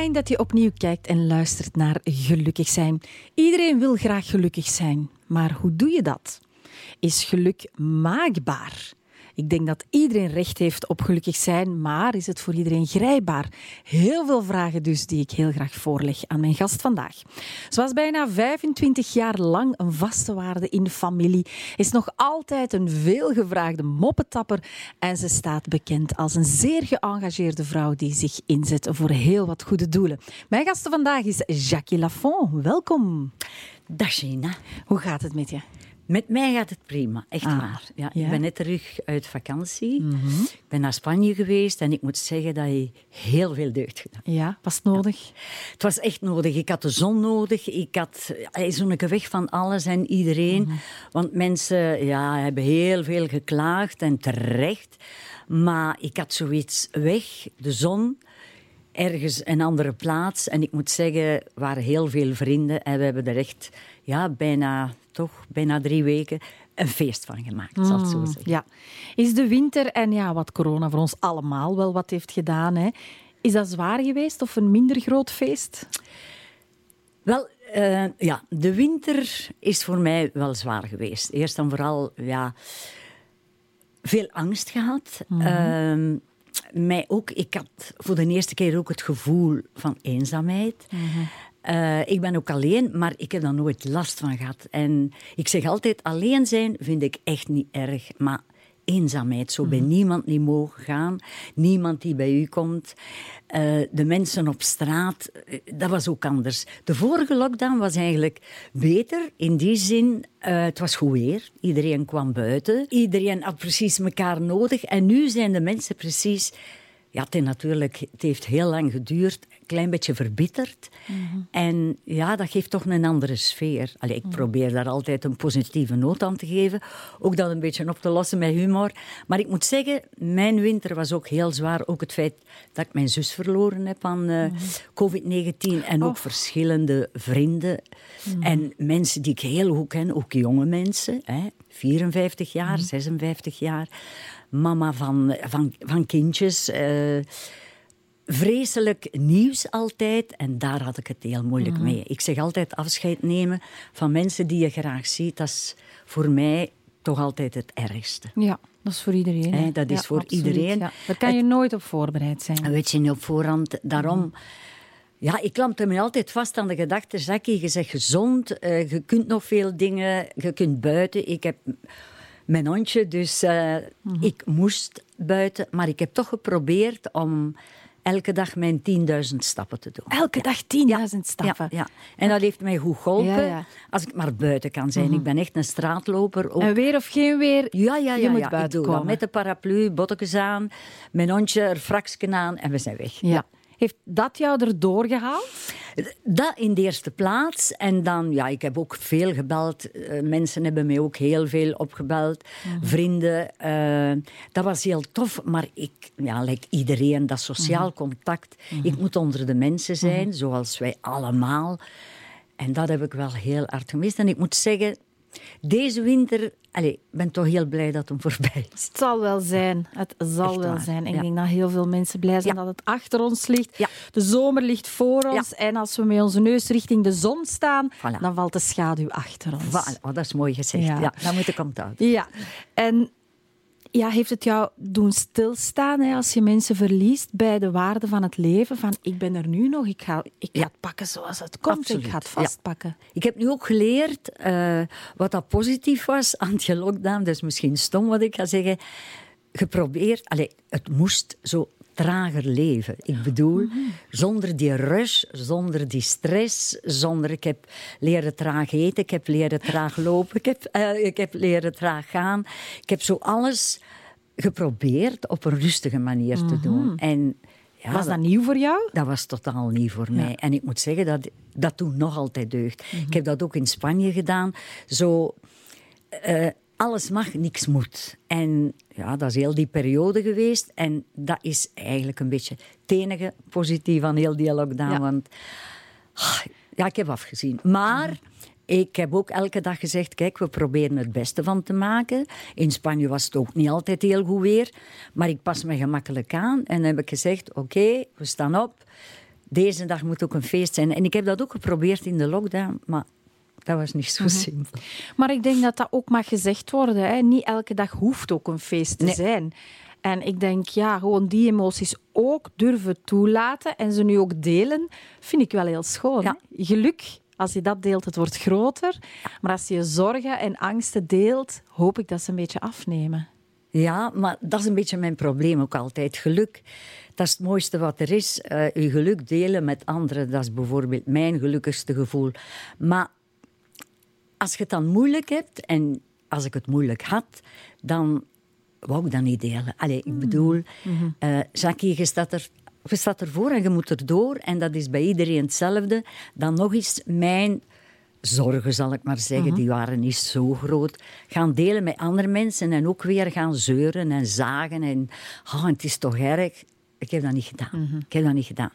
Fijn dat je opnieuw kijkt en luistert naar Gelukkig zijn. Iedereen wil graag gelukkig zijn, maar hoe doe je dat? Is geluk maakbaar? Ik denk dat iedereen recht heeft op gelukkig zijn, maar is het voor iedereen grijpbaar? Heel veel vragen dus die ik heel graag voorleg aan mijn gast vandaag. Ze was bijna 25 jaar lang een vaste waarde in de familie, is nog altijd een veelgevraagde moppetapper en ze staat bekend als een zeer geëngageerde vrouw die zich inzet voor heel wat goede doelen. Mijn gast vandaag is Jackie Lafont. Welkom. Dag Gina. Hoe gaat het met je? Met mij gaat het prima, echt Ah, waar. Ja, ja? Ik ben net terug uit vakantie. Mhm. Ik ben naar Spanje geweest en ik moet zeggen dat je heel veel deugd gedaan. Ja, was het nodig? Het was echt nodig. Ik had de zon nodig. Ik had zo'n weg van alles en iedereen. Mhm. Want mensen ja, hebben heel veel geklaagd en terecht. Maar ik had zoiets weg, de zon, ergens een andere plaats. En ik moet zeggen, er waren heel veel vrienden. En we hebben er echt ja, bijna, toch, bijna drie weken een feest van gemaakt, zal ik zo zeggen. Ja. Is de winter en ja, wat corona voor ons allemaal wel wat heeft gedaan, hè? is dat zwaar geweest of een minder groot feest? Wel, eh, ja, de winter is voor mij wel zwaar geweest. Eerst en vooral, ja, veel angst gehad. Ehm, mij ook, ik had voor de eerste keer ook het gevoel van eenzaamheid. Eh, ik ben ook alleen, maar ik heb daar nooit last van gehad. En ik zeg altijd, alleen zijn vind ik echt niet erg. Maar eenzaamheid, zo bij niemand niet mogen gaan. Niemand die bij u komt. Eh, de mensen op straat, eh, dat was ook anders. De vorige lockdown was eigenlijk beter. In die zin, eh, het was goed weer. Iedereen kwam buiten. Iedereen had precies elkaar nodig. En nu zijn de mensen precies... Ja, het, natuurlijk, het heeft heel lang geduurd, een klein beetje verbitterd. En ja, dat geeft toch een andere sfeer. Allee, ik probeer daar altijd een positieve noot aan te geven. Ook dat een beetje op te lossen met humor. Maar ik moet zeggen, mijn winter was ook heel zwaar. Ook het feit dat ik mijn zus verloren heb aan eh, COVID-19. En ook verschillende vrienden. En mensen die ik heel goed ken, ook jonge mensen. Hè, 54 jaar, 56 jaar. Mama van, van, van kindjes. eh, vreselijk nieuws altijd. En daar had ik het heel moeilijk mee. Ik zeg altijd afscheid nemen van mensen die je graag ziet. Dat is voor mij toch altijd het ergste. Ja, dat is voor iedereen. hè? Dat is Ja, voor absoluut, iedereen. ja. Daar kan je nooit op voorbereid zijn. Weet je niet op voorhand, daarom... Ja, ik klampte me altijd vast aan de gedachte, je bent gezond, eh, je kunt nog veel dingen, je kunt buiten. Ik heb mijn hondje, dus eh, ik moest buiten. Maar ik heb toch geprobeerd om elke dag mijn 10.000 stappen te doen. Elke dag 10.000 stappen. Ja, ja. En dat heeft mij goed geholpen, als ik maar buiten kan zijn. Ik ben echt een straatloper. Ook En weer of geen weer, ja, ja, ja. je moet. Ik buiten dat komen. met de paraplu, bottekens aan, mijn hondje, er fraksken aan en we zijn weg. Ja. Heeft dat jou erdoor gehaald? Dat in de eerste plaats. En dan, ja, ik heb ook veel gebeld. Eh, mensen hebben mij ook heel veel opgebeld. Vrienden. eh, dat was heel tof. Maar ik, ja, lijkt iedereen, dat sociaal contact. Ik moet onder de mensen zijn, zoals wij allemaal. En dat heb ik wel heel hard gemist. En ik moet zeggen, deze winter... Allez, ik ben toch heel blij dat hem voorbij is. Het zal wel zijn. Het zal Echt wel waar, zijn. En ja. ik denk dat heel veel mensen blij zijn Ja. dat het achter ons ligt. Ja. De zomer ligt voor ons. En als we met onze neus richting de zon staan, Voilà. dan valt de schaduw achter ons. Voilà, oh, dat is mooi gezegd. Ja. Dat moet ik onthouden. Ja. En ja, heeft het jou doen stilstaan hè, als je mensen verliest bij de waarde van het leven? Van ik ben er nu nog, ik ga, ik ga het pakken zoals het komt, Absoluut, ik ga het ja. vastpakken. Ik heb nu ook geleerd eh, wat dat positief was aan die lockdown. Dat is misschien stom wat ik ga zeggen. Geprobeerd, allee, het moest zo trager leven. Ik bedoel, zonder die rush, zonder die stress, zonder... Ik heb leren traag eten, ik heb leren traag lopen, ik heb, eh, ik heb leren traag gaan. Ik heb zo alles geprobeerd op een rustige manier te doen. En ja, Was dat nieuw voor jou? dat was totaal nieuw voor mij. En ik moet zeggen dat dat toen nog altijd deugt. Ik heb dat ook in Spanje gedaan. Zo, eh, alles mag, niks moet. En ja, dat is heel die periode geweest. En dat is eigenlijk een beetje het enige positief aan heel die lockdown. Ja. Want ah, ja, ik heb afgezien. Maar ik heb ook elke dag gezegd, kijk, we proberen het beste van te maken. In Spanje was het ook niet altijd heel goed weer. Maar ik pas me gemakkelijk aan. En dan heb ik gezegd, oké, we staan op. deze dag moet ook een feest zijn. En ik heb dat ook geprobeerd in de lockdown, maar dat was niet Mhm. zo simpel. Maar ik denk dat dat ook mag gezegd worden. Hè. Niet elke dag hoeft ook een feest te Nee. zijn. En ik denk, ja, gewoon die emoties ook durven toelaten en ze nu ook delen, vind ik wel heel schoon. Ja. Geluk, als je dat deelt, het wordt groter. Maar als je zorgen en angsten deelt, hoop ik dat ze een beetje afnemen. Ja, maar dat is een beetje mijn probleem ook altijd. Geluk, dat is het mooiste wat er is. Eh je geluk delen met anderen, dat is bijvoorbeeld mijn gelukkigste gevoel. Maar als je het dan moeilijk hebt, en als ik het moeilijk had, dan wou ik dat niet delen. Allee, ik bedoel, eh Jackie, je staat, er, je staat ervoor en je moet erdoor. En dat is bij iedereen hetzelfde. Dan nog eens mijn zorgen, zal ik maar zeggen, die waren niet zo groot. Gaan delen met andere mensen en ook weer gaan zeuren en zagen. En oh, het is toch erg. Ik heb dat niet gedaan. Ik heb dat niet gedaan.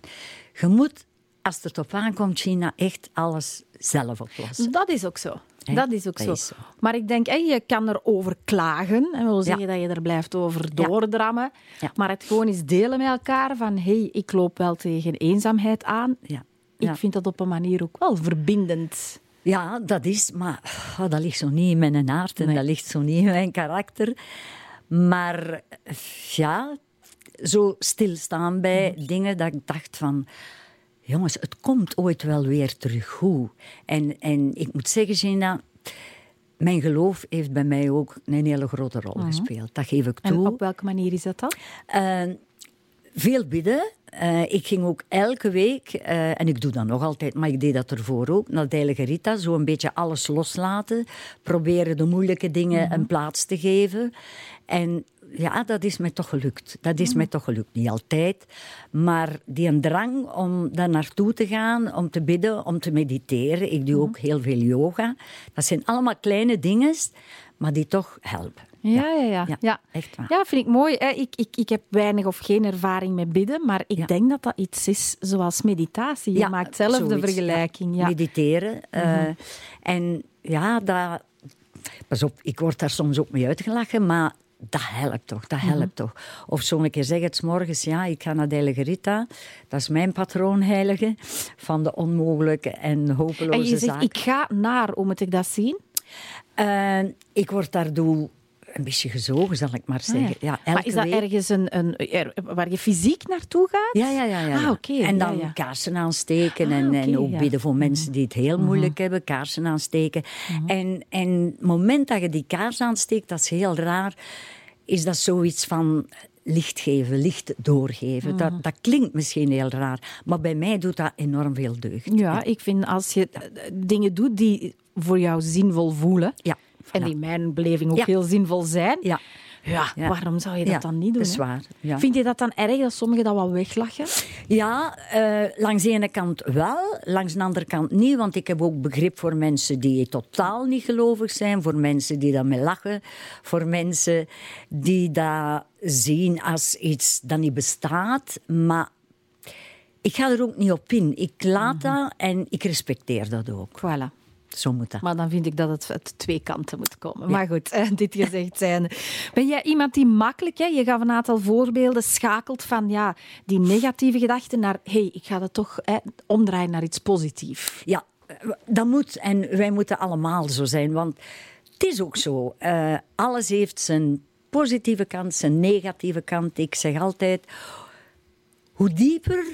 Je moet, als het op aankomt, China, echt alles zelf oplossen. Dat is ook zo. Dat is ook Dat zo. is zo. Maar ik denk, je kan erover klagen. En wil zeggen dat je er blijft over doordrammen. Ja. Maar het gewoon eens delen met elkaar van... hé, hey, ik loop wel tegen eenzaamheid aan. Ja. Ik vind dat op een manier ook wel verbindend. Ja, dat is, maar oh, dat ligt zo niet in mijn aard en Nee. dat ligt zo niet in mijn karakter. Maar ja, zo stilstaan bij Mhm. dingen dat ik dacht van... Jongens, het komt ooit wel weer terug goed. En, en ik moet zeggen, Gina, mijn geloof heeft bij mij ook een hele grote rol gespeeld. Dat geef ik Mhm. En toe. op welke manier is dat dan? Eh, veel bidden. Eh, ik ging ook elke week, eh, en ik doe dat nog altijd, maar ik deed dat ervoor ook, naar de Heilige Rita. Zo een beetje alles loslaten. Proberen de moeilijke dingen een plaats te geven. En ja, dat is mij toch gelukt. Dat is mij toch gelukt. Niet altijd. Maar die een drang om daar naartoe te gaan, om te bidden, om te mediteren. Ik doe ook heel veel yoga. Dat zijn allemaal kleine dingen, maar die toch helpen. Ja, ja, ja. Ja, ja. echt waar. Ja, vind ik mooi. Ik, ik, ik heb weinig of geen ervaring met bidden, maar ik Ja. denk dat dat iets is zoals meditatie. Je Ja, maakt zelf de zoiets, vergelijking. Ja. Mediteren. eh, En ja, dat, pas op, ik word daar soms ook mee uitgelachen, maar dat helpt toch, dat helpt toch. Of zo een keer zeggen, het 's morgens, ja, ik ga naar de Heilige Rita. Dat is mijn patroonheilige van de onmogelijke en hopeloze En je zegt, zaken. ik ga naar, hoe moet ik dat zien? Eh, ik word daardoor een beetje gezogen, zal ik maar zeggen. Ja, elke maar is dat week. ergens een, een, waar je fysiek naartoe gaat? Ja, ja, ja. ja. Ah, oké, en dan ja, ja. kaarsen aansteken Ah, en, en ook ja. bidden voor mensen die het heel moeilijk hebben, kaarsen aansteken. En, en het moment dat je die kaars aansteekt, dat is heel raar, is dat zoiets van licht geven, licht doorgeven. Dat, dat klinkt misschien heel raar, maar bij mij doet dat enorm veel deugd. Ja, ik vind als je eh, dingen doet die voor jou zinvol voelen, Ja, en die in mijn beleving ook Ja. heel zinvol zijn, Ja. Ja, Ja. waarom zou je dat Ja, dan niet doen? dat is waar, ja. Vind je dat dan erg dat sommigen dat wel weglachen? Ja, eh, langs de ene kant wel, langs de andere kant niet. Want ik heb ook begrip voor mensen die totaal niet gelovig zijn. Voor mensen die daarmee lachen. Voor mensen die dat zien als iets dat niet bestaat. Maar ik ga er ook niet op in. Ik laat dat en ik respecteer dat ook. Voilà. Zo moet dat. Maar dan vind ik dat het uit twee kanten moet komen. Maar goed, eh, dit gezegd zijn. Ben jij iemand die makkelijk, hè, je gaf een aantal voorbeelden, schakelt van ja, die negatieve gedachten naar hé, hey, ik ga dat toch hè, omdraaien naar iets positiefs. Ja, dat moet. En wij moeten allemaal zo zijn. Want het is ook zo. eh, alles heeft zijn positieve kant, zijn negatieve kant. Ik zeg altijd, hoe dieper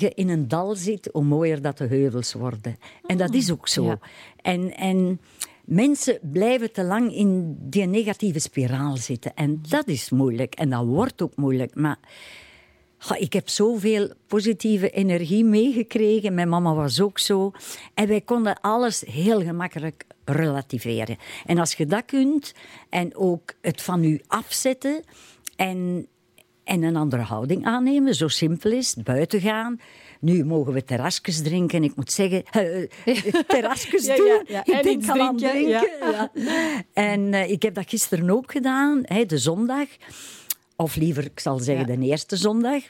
je in een dal zit, hoe mooier dat de heuvels worden. En dat is ook zo. Ja. En, en mensen blijven te lang in die negatieve spiraal zitten. En dat is moeilijk. En dat wordt ook moeilijk. Maar Goh, ik heb zoveel positieve energie meegekregen. Mijn mama was ook zo. En wij konden alles heel gemakkelijk relativeren. En als je dat kunt, en ook het van u afzetten en, en een andere houding aannemen, zo simpel is het, buiten gaan. Nu mogen we terrasjes drinken. Ik moet zeggen, eh, terrasjes Ja, doen. ja. Ik En denk al aan drinken. En eh, ik heb dat gisteren ook gedaan, hè, de zondag. Of liever, ik zal zeggen, de eerste zondag.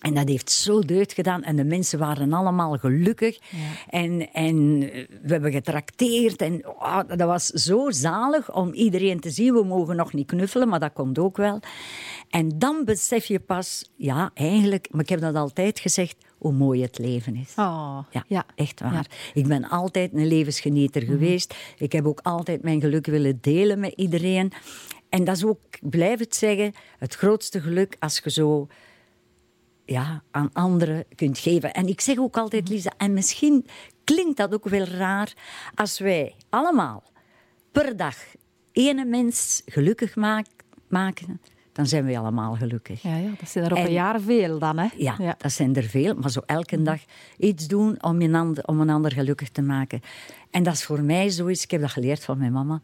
En dat heeft zo deugd gedaan. En de mensen waren allemaal gelukkig. En, en we hebben getrakteerd. En oh, dat was zo zalig om iedereen te zien. We mogen nog niet knuffelen, maar dat komt ook wel. En dan besef je pas, ja, eigenlijk, maar ik heb dat altijd gezegd, hoe mooi het leven is. Oh, Ja, ja. echt waar. Ja. Ik ben altijd een levensgenieter geweest. Ik heb ook altijd mijn geluk willen delen met iedereen. En dat is ook, ik blijf het zeggen, het grootste geluk als je zo ja, aan anderen kunt geven. En ik zeg ook altijd, Lisa, en misschien klinkt dat ook wel raar, als wij allemaal per dag ene mens gelukkig maken, dan zijn we allemaal gelukkig. Ja, ja, dat zijn er op En- een jaar veel dan, hè? Ja, dat zijn er veel, maar zo elke dag iets doen om een, ander, om een ander gelukkig te maken. En dat is voor mij zoiets, ik heb dat geleerd van mijn mama,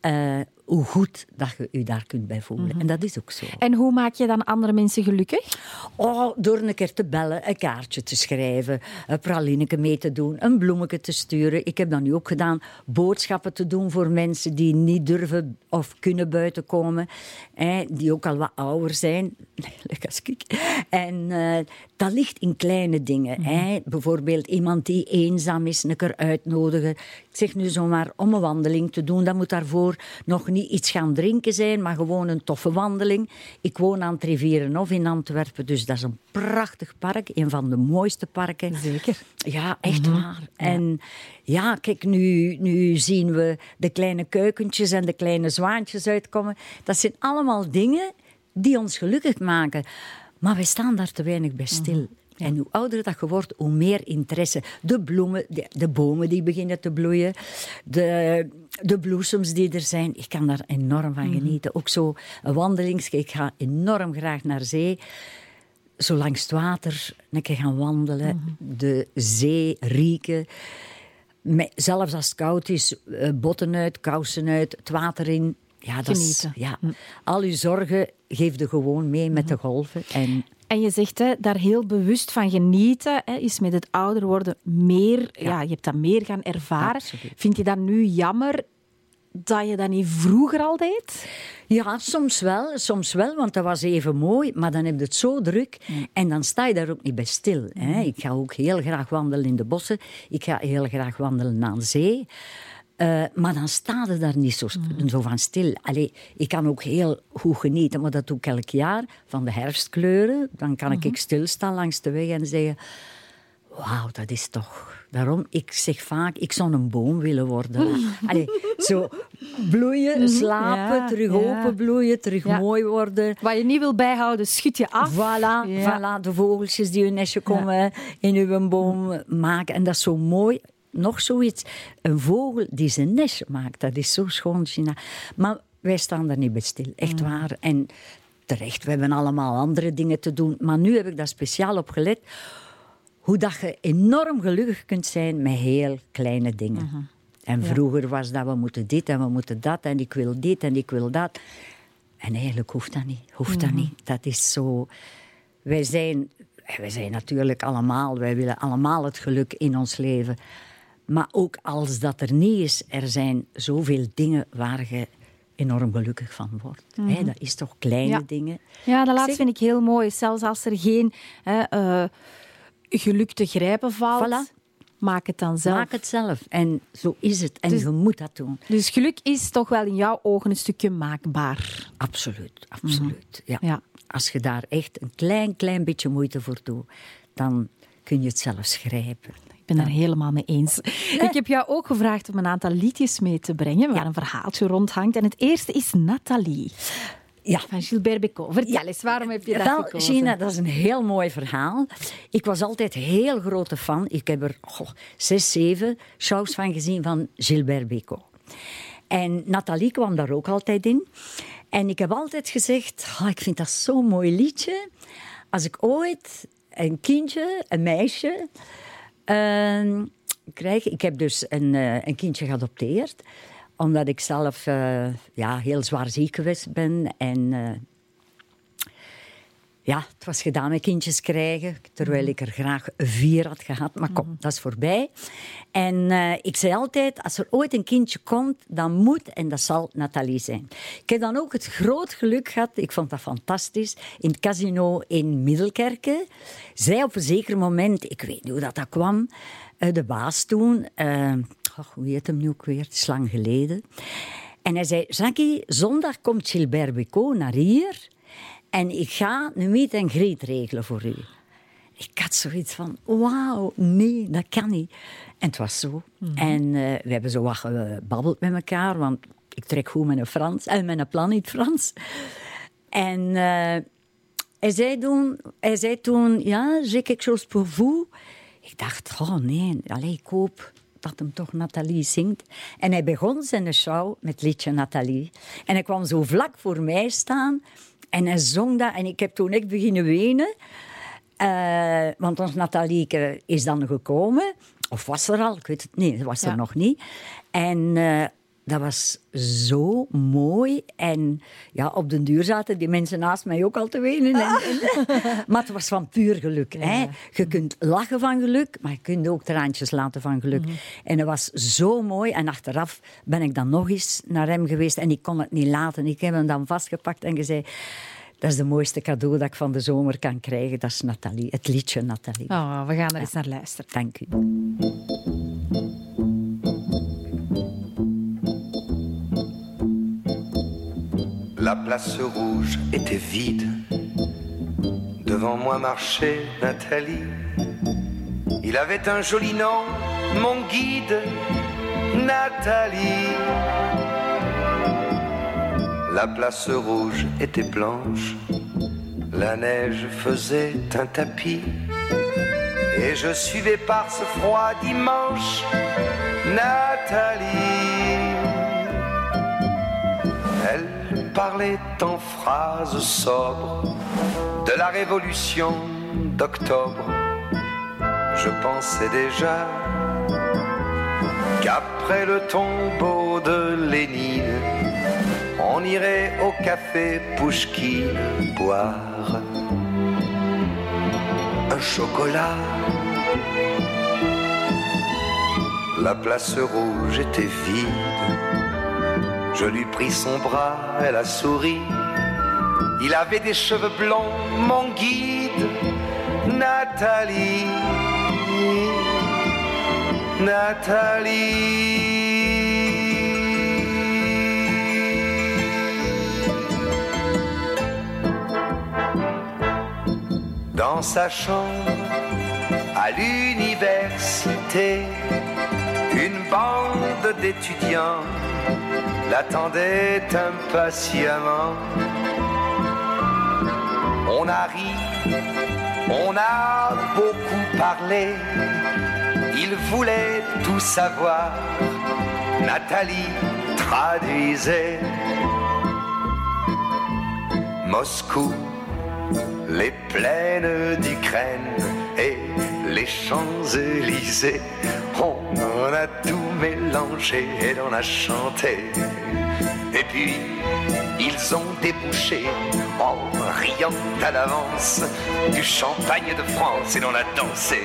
eh, hoe goed dat je je daar kunt bij voelen. En dat is ook zo. En hoe maak je dan andere mensen gelukkig? Oh, door een keer te bellen, een kaartje te schrijven, een pralineke mee te doen, een bloemetje te sturen. Ik heb dat nu ook gedaan. Boodschappen te doen voor mensen die niet durven of kunnen buiten komen. Hè, die ook al wat ouder zijn, eigenlijk als ik. En eh, dat ligt in kleine dingen. Hè. Bijvoorbeeld iemand die eenzaam is, een keer uitnodigen. Ik zeg nu zomaar om een wandeling te doen. Dat moet daarvoor nog niet iets gaan drinken zijn, maar gewoon een toffe wandeling. Ik woon aan het Rivierenhof in Antwerpen, dus dat is een prachtig park. Een van de mooiste parken. Zeker. Ja, echt waar. En ja, kijk, nu, nu zien we de kleine kuikentjes en de kleine zwaantjes uitkomen. Dat zijn allemaal dingen die ons gelukkig maken. Maar wij staan daar te weinig bij stil. En hoe ouder dat je wordt, hoe meer interesse. De bloemen, de, de bomen die beginnen te bloeien, de, de bloesems die er zijn. Ik kan daar enorm van genieten. Ook zo een. Ik ga enorm graag naar zee zo langs het water een keer gaan wandelen, de zee rieken. Met- zelfs als het koud is, eh, botten uit, kousen uit, het water in. Ja, dat is, Genieten. ja. Al uw zorgen geef je gewoon mee met de golven. En En je zegt hè, daar heel bewust van genieten, hè, is met het ouder worden meer, ja. je hebt dat meer gaan ervaren. Absoluut. Vind je dat nu jammer dat je dat niet vroeger al deed? ja, soms wel, soms wel, want dat was even mooi, maar dan heb je het zo druk en dan sta je daar ook niet bij stil. Hè. Ik ga ook heel graag wandelen in de bossen, ik ga heel graag wandelen aan zee. Eh, maar dan sta je daar niet zo, zo van stil. Allee, ik kan ook heel goed genieten, maar dat doe ik elk jaar, van de herfstkleuren. Dan kan ik stilstaan langs de weg en zeggen... Wauw, dat is toch... Daarom, ik zeg vaak, ik zou een boom willen worden. Allee, zo bloeien, slapen, Ja, terug ja. openbloeien, terug Ja. mooi worden. Wat je niet wil bijhouden, schud je af. Voilà, voilà, de vogeltjes die hun nestje komen in uw boom maken. En dat is zo mooi. Nog zoiets. Een vogel die zijn nestje maakt, dat is zo schoon, Gina. Maar wij staan daar niet bij stil, echt waar. En terecht, we hebben allemaal andere dingen te doen. Maar nu heb ik daar speciaal op gelet. Hoe dat je enorm gelukkig kunt zijn met heel kleine dingen. En vroeger was dat we moeten dit en we moeten dat en ik wil dit en ik wil dat. En eigenlijk hoeft dat niet. Hoeft dat niet. Dat is zo. Wij zijn, wij zijn natuurlijk allemaal, wij willen allemaal het geluk in ons leven. Maar ook als dat er niet is, er zijn zoveel dingen waar je enorm gelukkig van wordt. Hè, dat is toch kleine Ja. dingen. Ja, dat laatste vind ik heel mooi. Zelfs als er geen hè, eh, geluk te grijpen valt, Voilà. maak het dan zelf. Maak het zelf. En zo is het. En Dus- je moet dat doen. Dus geluk is toch wel in jouw ogen een stukje maakbaar. Absoluut, absoluut. ja. Ja. Als je daar echt een klein, klein beetje moeite voor doet, dan kun je het zelfs grijpen. Ben daar helemaal mee eens. Ik heb jou ook gevraagd om een aantal liedjes mee te brengen waar een verhaaltje rondhangt. En het eerste is Nathalie Ja. van Gilbert Bécaud. Vertel eens, waarom heb je dat Wel, gekozen? Gina, dat is een heel mooi verhaal. Ik was altijd heel grote fan. Ik heb er goh, zes, zeven shows van gezien van Gilbert Bécaud. En Nathalie kwam daar ook altijd in. En ik heb altijd gezegd, "Ah, ik vind dat zo'n mooi liedje. Als ik ooit een kindje, een meisje, ehm. Ik heb dus een, eh, een kindje geadopteerd omdat ik zelf eh, ja, heel zwaar ziek geweest ben. En eh, ja, het was gedaan met kindjes krijgen, terwijl ik er graag vier had gehad. Maar kom, dat is voorbij. En eh, ik zei altijd, als er ooit een kindje komt, dan moet en dat zal Nathalie zijn. Ik heb dan ook het groot geluk gehad, ik vond dat fantastisch, in het casino in Middelkerken. Zij op een zeker moment, ik weet niet hoe dat, dat kwam, eh, de baas toen, eh, oh, hoe heet hem nu ook weer, het is lang geleden. En hij zei, Jackie, zondag komt Gilbert Bécaud naar hier... En ik ga een meet en greet regelen voor u. ik had zoiets van, wauw, nee, dat kan niet. En het was zo. En uh, we hebben zo wat gebabbeld met elkaar, want ik trek goed met een Frans en met een plan in het Frans. En uh, hij, zei toen, hij zei toen, ja, j'ai quelque chose pour vous. Ik dacht, oh nee, allez, ik hoop dat hem toch Nathalie zingt. En hij begon zijn show met liedje Nathalie. En hij kwam zo vlak voor mij staan en hij zong dat. En ik heb toen echt beginnen wenen. Uh, want ons Nathalie is dan gekomen. Of was er al? Ik weet het niet. Dat was er nog niet. En uh, dat was zo mooi. En ja, op den duur zaten die mensen naast mij ook al te wenen. En, maar het was van puur geluk. Hè? Je kunt lachen van geluk, maar je kunt ook traantjes laten van geluk. Mhm. En het was zo mooi. En achteraf ben ik dan nog eens naar hem geweest en ik kon het niet laten. Ik heb hem dan vastgepakt en gezegd... Dat is de mooiste cadeau dat ik van de zomer kan krijgen. Dat is Nathalie, het liedje Nathalie. Oh, we gaan er eens naar luisteren. Dank u. La place rouge était vide. Devant moi marchait Nathalie. Il avait un joli nom, mon guide, Nathalie. La place rouge était blanche, la neige faisait un tapis. Et je suivais par ce froid dimanche Nathalie. Parlait en phrases sobres de la révolution d'octobre. Je pensais déjà qu'après le tombeau de Lénine, on irait au café Pouchki boire un chocolat. La place rouge était vide. Je lui pris son bras, elle a souri. Il avait des cheveux blonds, mon guide, Nathalie. Nathalie. Dans sa chambre, à l'université, une bande d'étudiants l'attendait impatiemment. On a ri, on a beaucoup parlé, il voulait tout savoir. Nathalie traduisait Moscou, les plaines d'Ukraine et les Champs-Élysées. On a tout mélangé et on a chanté. Et puis, ils ont débouché, en riant à l'avance, du champagne de France et l'on a dansé.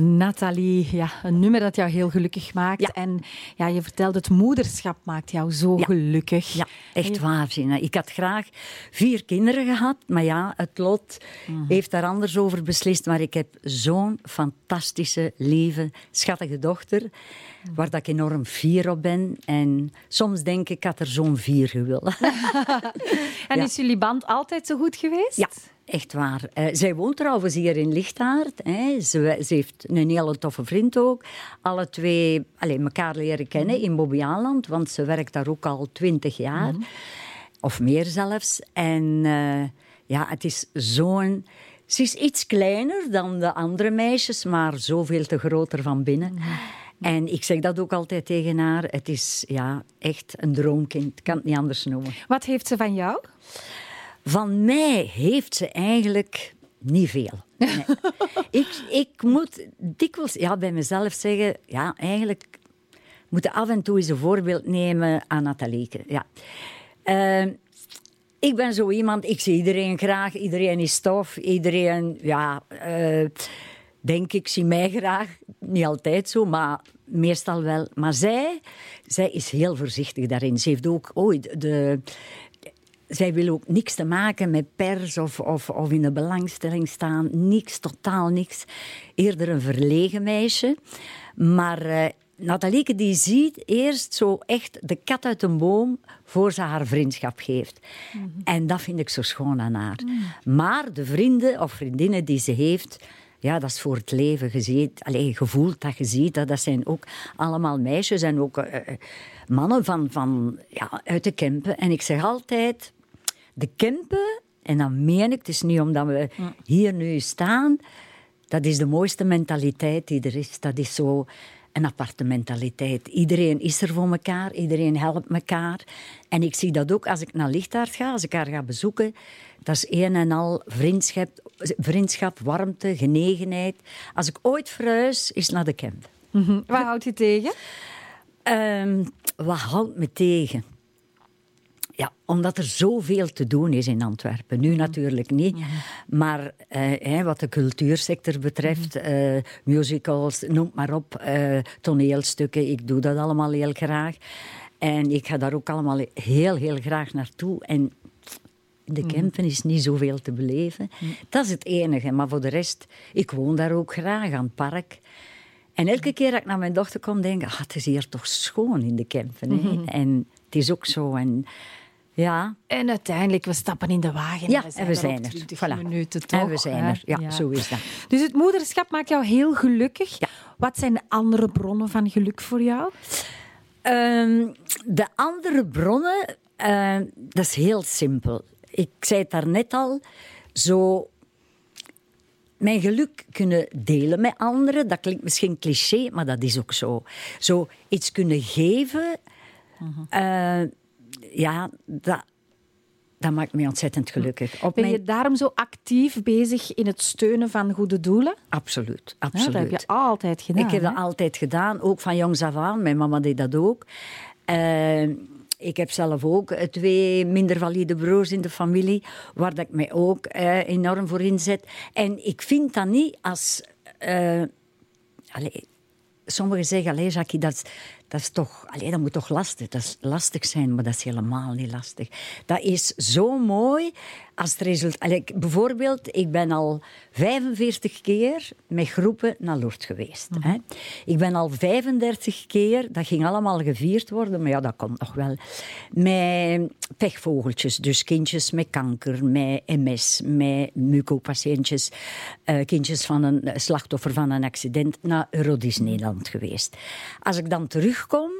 Nathalie, ja, een nummer dat jou heel gelukkig maakt. Ja. En ja, je vertelde, het moederschap maakt jou zo Ja. gelukkig. Ja, echt. Gina. Ik had graag vier kinderen gehad, maar ja, het lot heeft daar anders over beslist. Maar ik heb zo'n fantastische, lieve, schattige dochter, waar dat ik enorm fier op ben. En soms denk ik, ik had er zo'n vier gewild. En is jullie band altijd zo goed geweest? Ja, echt waar. Eh, zij woont trouwens hier in Lichtaard. Hè. Ze, ze heeft een hele toffe vriend ook. Alle twee alleen, elkaar leren kennen in Bobbejaanland, want ze werkt daar ook al twintig jaar. Of meer zelfs. En eh, ja, het is zo'n... Ze is iets kleiner dan de andere meisjes, maar zoveel te groter van binnen. En ik zeg dat ook altijd tegen haar. Het is ja, echt een droomkind. Ik kan het niet anders noemen. Wat heeft ze van jou? Van mij heeft ze eigenlijk niet veel. Nee. ik, ik moet dikwijls ja, bij mezelf zeggen, ja, eigenlijk moet ik af en toe eens een voorbeeld nemen aan Nathalieke. Ja. Eh, ik ben zo iemand, ik zie iedereen graag, iedereen is tof, iedereen, ja, eh, denk ik, zie mij graag. Niet altijd zo, maar meestal wel. Maar zij, zij is heel voorzichtig daarin. Ze heeft ook ooit de, zij wil ook niks te maken met pers of, of, of in de belangstelling staan. Niks, totaal niks. Eerder een verlegen meisje. Maar uh, Nathalieke die ziet eerst zo echt de kat uit een boom voor ze haar vriendschap geeft. Mm -hmm. En dat vind ik zo schoon aan haar. Mm. Maar de vrienden of vriendinnen die ze heeft... Ja, dat is voor het leven. Je ziet, allez, gevoeld dat je ziet. Dat, dat zijn ook allemaal meisjes en ook uh, mannen van, van, ja, uit de Kempen. En ik zeg altijd de Kempen, en dan meen ik, het is niet omdat we hier nu staan, dat is de mooiste mentaliteit die er is. Dat is zo een aparte mentaliteit. Iedereen is er voor elkaar, iedereen helpt elkaar. En ik zie dat ook als ik naar Lichtaard ga, als ik haar ga bezoeken. Dat is een en al vriendschap, vriendschap warmte, genegenheid. Als ik ooit verhuis, is naar de Kemp. Mm -hmm. Wat houdt u tegen? Um, wat houdt me tegen? Ja, omdat er zoveel te doen is in Antwerpen. Nu natuurlijk niet. Ja. Maar eh, wat de cultuursector betreft, uh, musicals, noem maar op, uh, toneelstukken, ik doe dat allemaal heel graag. En ik ga daar ook allemaal heel, heel graag naartoe. En de Kempen is niet zoveel te beleven. Dat is het enige. Maar voor de rest, ik woon daar ook graag aan het park. En elke keer dat ik naar mijn dochter kom, denk ik, ah, het is hier toch schoon in de Kempen. Mm -hmm. En het is ook zo. En, ja. En uiteindelijk, we stappen in de wagen. Ja, en we zijn, er. 20 voilà. minuten toch. En we zijn er. Ja, ja, zo is dat. Dus het moederschap maakt jou heel gelukkig. Ja. Wat zijn de andere bronnen van geluk voor jou? Um, de andere bronnen, uh, dat is heel simpel. Ik zei het daarnet al, zo mijn geluk kunnen delen met anderen. Dat klinkt misschien cliché, maar dat is ook zo. Zo iets kunnen geven, uh-huh. uh, ja, dat, dat maakt mij ontzettend gelukkig. Op ben je daarom zo actief bezig in het steunen van goede doelen? Absoluut, absoluut. Ja, dat heb je altijd gedaan. Ik heb hè? dat altijd gedaan, ook van jongs af aan. Mijn mama deed dat ook. Uh, ik heb zelf ook twee minder valide broers in de familie, waar dat ik mij ook uh, enorm voor inzet. En ik vind dat niet als... Uh, allez, sommigen zeggen, allez, Jackie, dat is, dat is toch... Allez, dat moet toch lastig, dat is lastig zijn, maar dat is helemaal niet lastig. Dat is zo mooi als resultaat... Bijvoorbeeld, ik ben al 45 keer met groepen naar Lourdes geweest. Hè. Ik ben al 35 keer, dat ging allemaal gevierd worden, maar ja, dat komt nog wel, met pechvogeltjes. Dus kindjes met kanker, met MS, met mucopatiëntjes, uh, kindjes van een slachtoffer van een accident, naar Eurodis Nederland geweest. Als ik dan terugkom,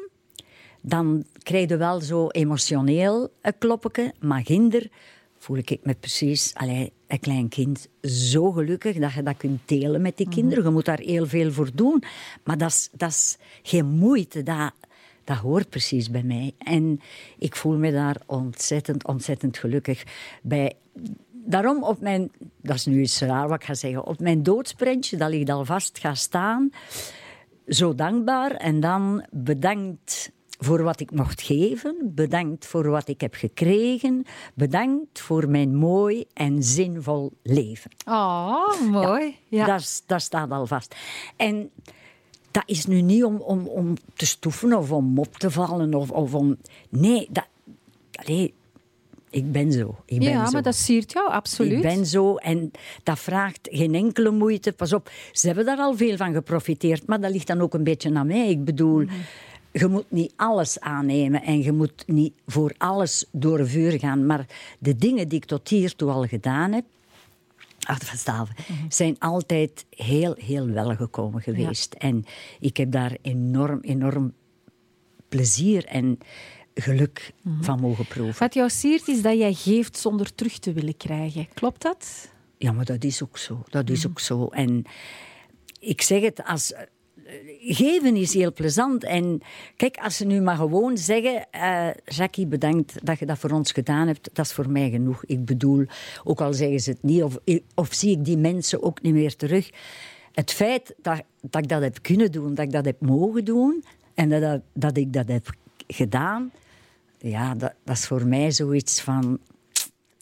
dan krijg je wel zo emotioneel een kloppetje, maar ginder voel ik me precies, allee, een klein kind, zo gelukkig dat je dat kunt delen met die kinderen. Je moet daar heel veel voor doen. Maar dat is, dat is geen moeite, dat, dat hoort precies bij mij. En ik voel me daar ontzettend, ontzettend gelukkig bij. Daarom op mijn, dat is nu iets raar wat ik ga zeggen, op mijn doodsprentje, dat ligt al vast, ga staan, zo dankbaar en dan bedankt voor wat ik mocht geven. Bedankt voor wat ik heb gekregen. Bedankt voor mijn mooi en zinvol leven. Oh, mooi. Ja. Dat, dat staat al vast. En dat is nu niet om, om, om te stoeven of om op te vallen. Of, of om... Nee, dat... Allee, ik ben zo. Ik ben ja, zo. maar dat siert jou, absoluut. Ik ben zo en dat vraagt geen enkele moeite. Pas op, ze hebben daar al veel van geprofiteerd, maar dat ligt dan ook een beetje aan mij. Ik bedoel, je moet niet alles aannemen en je moet niet voor alles door vuur gaan. Maar de dingen die ik tot hiertoe al gedaan heb, ah, Staven, zijn altijd heel, heel wel gekomen geweest. En ik heb daar enorm, enorm plezier en geluk van mogen proeven. Wat jou siert is dat jij geeft zonder terug te willen krijgen. Klopt dat? Ja, maar dat is ook zo. Dat is ook zo. En ik zeg het als. Geven is heel plezant. En kijk, als ze nu maar gewoon zeggen: eh Jackie, bedankt dat je dat voor ons gedaan hebt, dat is voor mij genoeg. Ik bedoel, ook al zeggen ze het niet, of, of zie ik die mensen ook niet meer terug. Het feit dat, dat ik dat heb kunnen doen, dat ik dat heb mogen doen en dat, dat, dat ik dat heb gedaan, ja, dat, dat is voor mij zoiets van.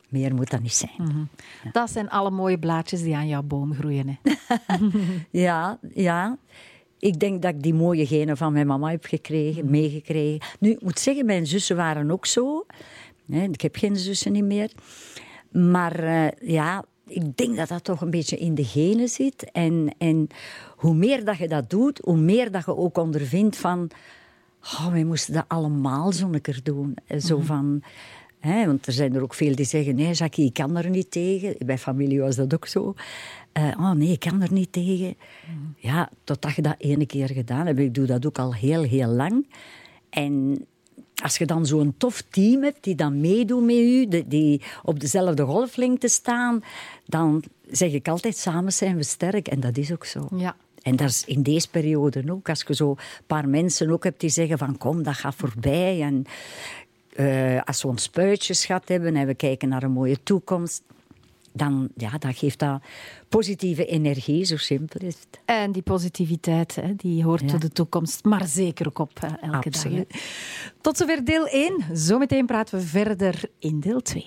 Meer moet dat niet zijn. Dat zijn alle mooie blaadjes die aan jouw boom groeien. Hè. Ja, ja. Ik denk dat ik die mooie genen van mijn mama heb gekregen, meegekregen. Nu, ik moet zeggen, mijn zussen waren ook zo. Nee, ik heb geen zussen niet meer. Maar eh, ja, ik denk dat dat toch een beetje in de genen zit. En, en hoe meer dat je dat doet, hoe meer dat je ook ondervindt van... Oh, wij moesten dat allemaal zo'n keer doen. Eh, Zo van... Hè, want er zijn er ook veel die zeggen: nee, Jackie, ik kan er niet tegen. Bij familie was dat ook zo. Eh, oh nee, ik kan er niet tegen. Ja, totdat je dat ene keer gedaan hebt. Ik doe dat ook al heel, heel lang. En als je dan zo'n tof team hebt die dan meedoet met u, die, op dezelfde golflengte staan, dan zeg ik altijd: samen zijn we sterk. En dat is ook zo. Ja. En dat is in deze periode ook. Als je zo een paar mensen ook hebt die zeggen van kom, dat gaat voorbij. En eh, als we ons spuitjesgat hebben en we kijken naar een mooie toekomst, dan, ja, dan geeft dat positieve energie, zo simpel is het. En die positiviteit, hè, die hoort Ja. tot de toekomst, maar zeker ook op hè, elke Absoluut. dag. hè. Tot zover deel 1. Zometeen praten we verder in deel 2.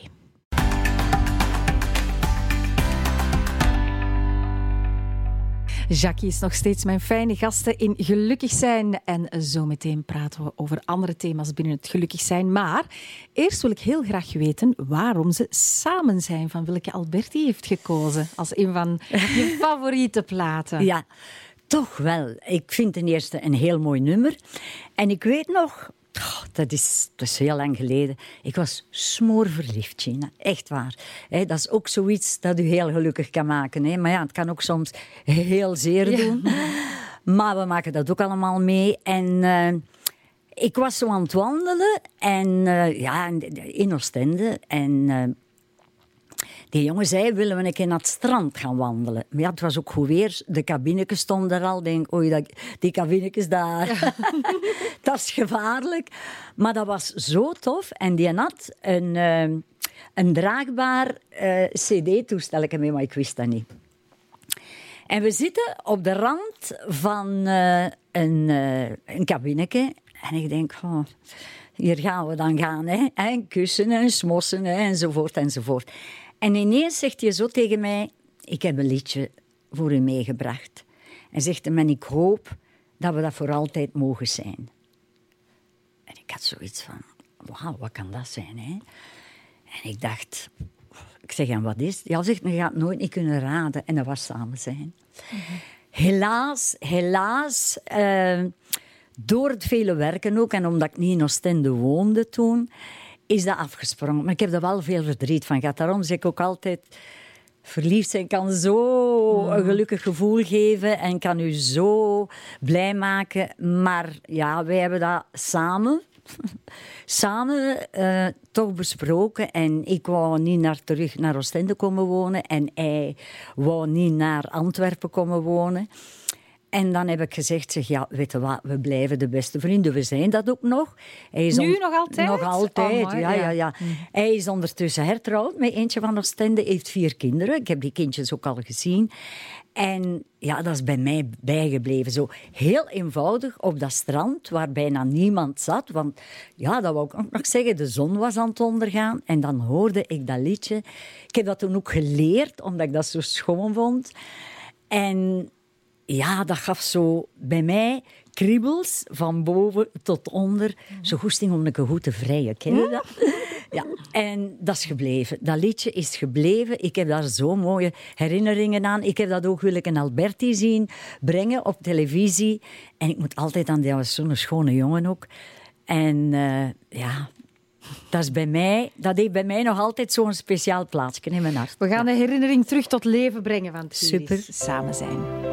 Jackie is nog steeds mijn fijne gasten in Gelukkig zijn. En zometeen praten we over andere thema's binnen het Gelukkig zijn. Maar eerst wil ik heel graag weten waarom ze samen zijn. Van welke Alberti heeft gekozen als een van je favoriete platen. Ja, toch wel. Ik vind ten eerste een heel mooi nummer. En ik weet nog, oh, dat, is, dat is heel lang geleden, ik was smoorverliefd, Gina. Echt waar. Dat is ook zoiets dat u heel gelukkig kan maken. Maar ja, het kan ook soms heel zeer doen. Maar we maken dat ook allemaal mee. En... eh, ik was zo aan het wandelen en eh, ja, in Oostende. En eh, die jongen zei, willen we een keer naar het strand gaan wandelen? Maar ja, het was ook goed weer. De cabinetjes stonden er al. Ik denk, oei, dat, die cabinetjes daar, dat is gevaarlijk. Maar dat was zo tof. En die had een, eh, een draagbaar eh, cd-toestel mee, maar ik wist dat niet. En we zitten op de rand van eh, een, een kabinetje. En ik denk, oh, hier gaan we dan gaan. Hè? En kussen en smossen hè? enzovoort enzovoort. En ineens zegt hij zo tegen mij, ik heb een liedje voor u meegebracht. En zegt ik hoop dat we dat voor altijd mogen zijn. En ik had zoiets van, wauw, wat kan dat zijn? Hè? En ik dacht, ik zeg, en wat is het? Ja, zegt, je gaat nooit niet kunnen raden. En dat was samen zijn. Helaas, helaas, eh, door het vele werken ook, en omdat ik niet in Oostende woonde toen, is dat afgesprongen. Maar ik heb er wel veel verdriet van gehad. Daarom zeg ik ook altijd, verliefd zijn kan zo een gelukkig gevoel geven en kan u zo blij maken. Maar ja, wij hebben dat samen samen eh, toch besproken. En ik wou niet naar, terug naar Oostende komen wonen. En hij wou niet naar Antwerpen komen wonen. En dan heb ik gezegd, zeg, ja, weet je wat, we blijven de beste vrienden. We zijn dat ook nog. Hij is nu nog altijd? Nog altijd, oh, ja, ja, ja. Mm. Hij is ondertussen hertrouwd met eentje van Oostende, heeft vier kinderen. Ik heb die kindjes ook al gezien. En ja, dat is bij mij bijgebleven. Zo heel eenvoudig op dat strand waar bijna niemand zat. Want ja, dat wou ik ook nog zeggen, de zon was aan het ondergaan. En dan hoorde ik dat liedje. Ik heb dat toen ook geleerd, omdat ik dat zo schoon vond. En ja, dat gaf zo bij mij kriebels van boven tot onder. Zo goesting om een goed te vrijen. Ken je dat? Ja, en dat is gebleven. Dat liedje is gebleven. Ik heb daar zo mooie herinneringen aan. Ik heb dat ook Willeke Alberti zien brengen op televisie. En ik moet altijd aan, die was zo'n schone jongen ook. En uh, ja, dat, is bij mij, dat heeft bij mij nog altijd zo'n speciaal plaatsje in mijn hart. We gaan de herinnering terug tot leven brengen van het Super. samen zijn.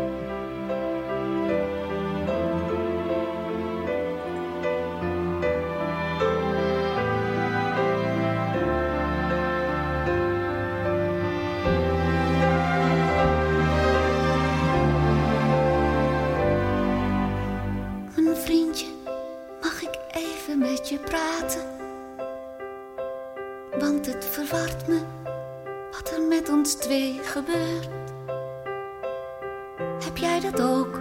Gebeurt. Heb jij dat ook?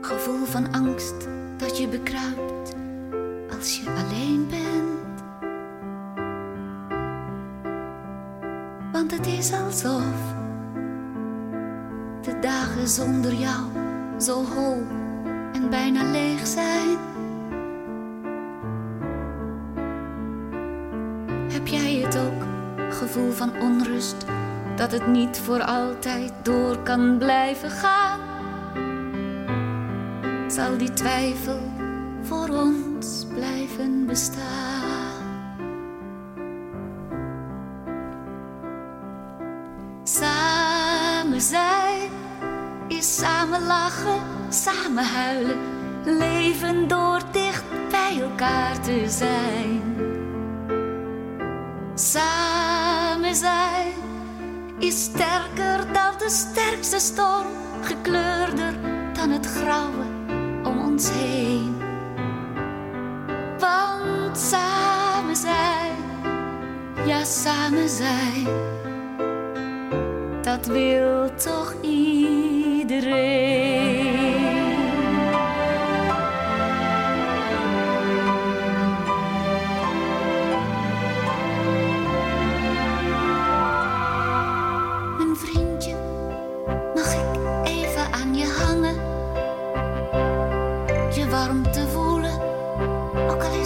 Gevoel van angst dat je bekruipt als je alleen bent. Want het is alsof de dagen zonder jou zo hol en bijna leeg zijn. Gevoel van onrust dat het niet voor altijd door kan blijven gaan. Zal die twijfel voor ons blijven bestaan? Samen zijn is samen lachen, samen huilen, leven door dicht bij elkaar te zijn. Samen is sterker dan de sterkste storm, gekleurder dan het grauwe om ons heen. Want samen zijn, ja samen zijn, dat wil toch iedereen.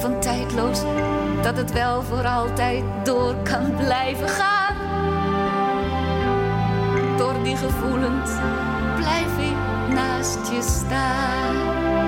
van tijdloos, dat het wel voor altijd door kan blijven gaan. Door die gevoelens blijf ik naast je staan.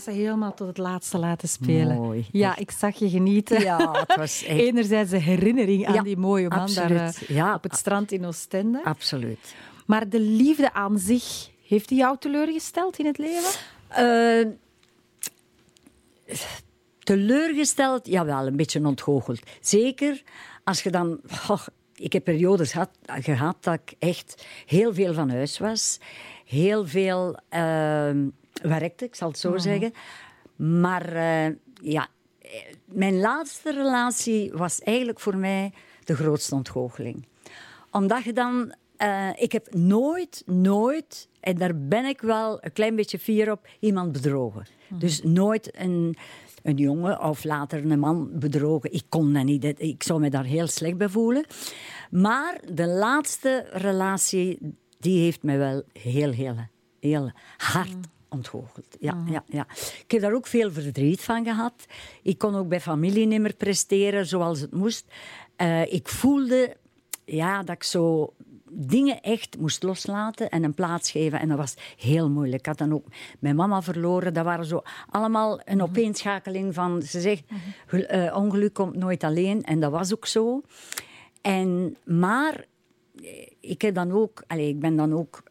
Voilà, ze helemaal tot het laatste laten spelen. Mooi, Ja, echt. ik zag je genieten. Ja, het was echt... Enerzijds de herinnering aan Ja, die mooie man daar absoluut. eh, Ja. op het strand in Oostende. Absoluut. Maar de liefde aan zich, heeft die jou teleurgesteld in het leven? Eh, teleurgesteld, jawel, een beetje ontgoocheld. Zeker als je dan... ik heb periodes gehad, gehad dat ik echt heel veel van huis was. Heel veel eh, werkte, ik zal het zo zeggen. Maar eh, ja, eh, mijn laatste relatie was eigenlijk voor mij de grootste ontgoocheling. Omdat je dan... eh, ik heb nooit, nooit, en daar ben ik wel een klein beetje fier op, iemand bedrogen. Dus nooit een, een jongen of later een man bedrogen. Ik kon dat niet. Ik zou me daar heel slecht bij voelen. Maar de laatste relatie, die heeft mij wel heel, heel, heel hard ontgoocheld. Ja, ja, ja. Ik heb daar ook veel verdriet van gehad. Ik kon ook bij familie niet meer presteren zoals het moest. Eh, ik voelde ja, dat ik zo dingen echt moest loslaten en een plaats geven. En dat was heel moeilijk. Ik had dan ook mijn mama verloren. Dat waren zo allemaal een opeenschakeling van... Ze zegt, gel- eh, ongeluk komt nooit alleen. En dat was ook zo. En, maar eh, ik, heb dan ook, allez, ik ben dan ook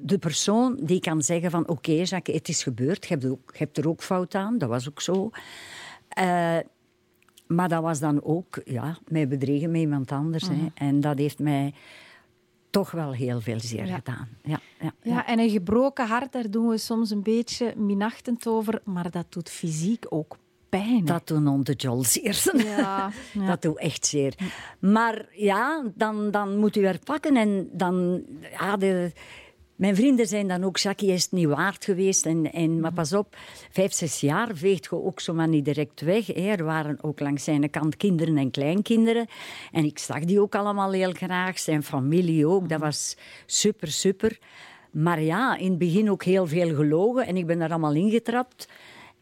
de persoon die kan zeggen van... Oké, Jacques, het is gebeurd. Je hebt, ook, je hebt er ook fout aan. Dat was ook zo. Eh, maar dat was dan ook ja, mij bedriegen met iemand anders. Hè. En dat heeft mij toch wel heel veel zeer Ja. gedaan. Ja, ja, Ja, en een gebroken hart, daar doen we soms een beetje minachtend over, maar dat doet fysiek ook pijn. Dat doen onze Jols eerst. Ja, ja. Dat doet echt zeer. Maar ja, dan, dan moet u er pakken. En dan, ja, de, mijn vrienden zijn dan ook, Jackie is het niet waard geweest. En, en, maar pas op, vijf, zes jaar veegt je ook zomaar niet direct weg. Er waren ook langs zijn kant kinderen en kleinkinderen. En ik zag die ook allemaal heel graag. Zijn familie ook. Dat was super, super. Maar ja, in het begin ook heel veel gelogen. En ik ben daar allemaal ingetrapt.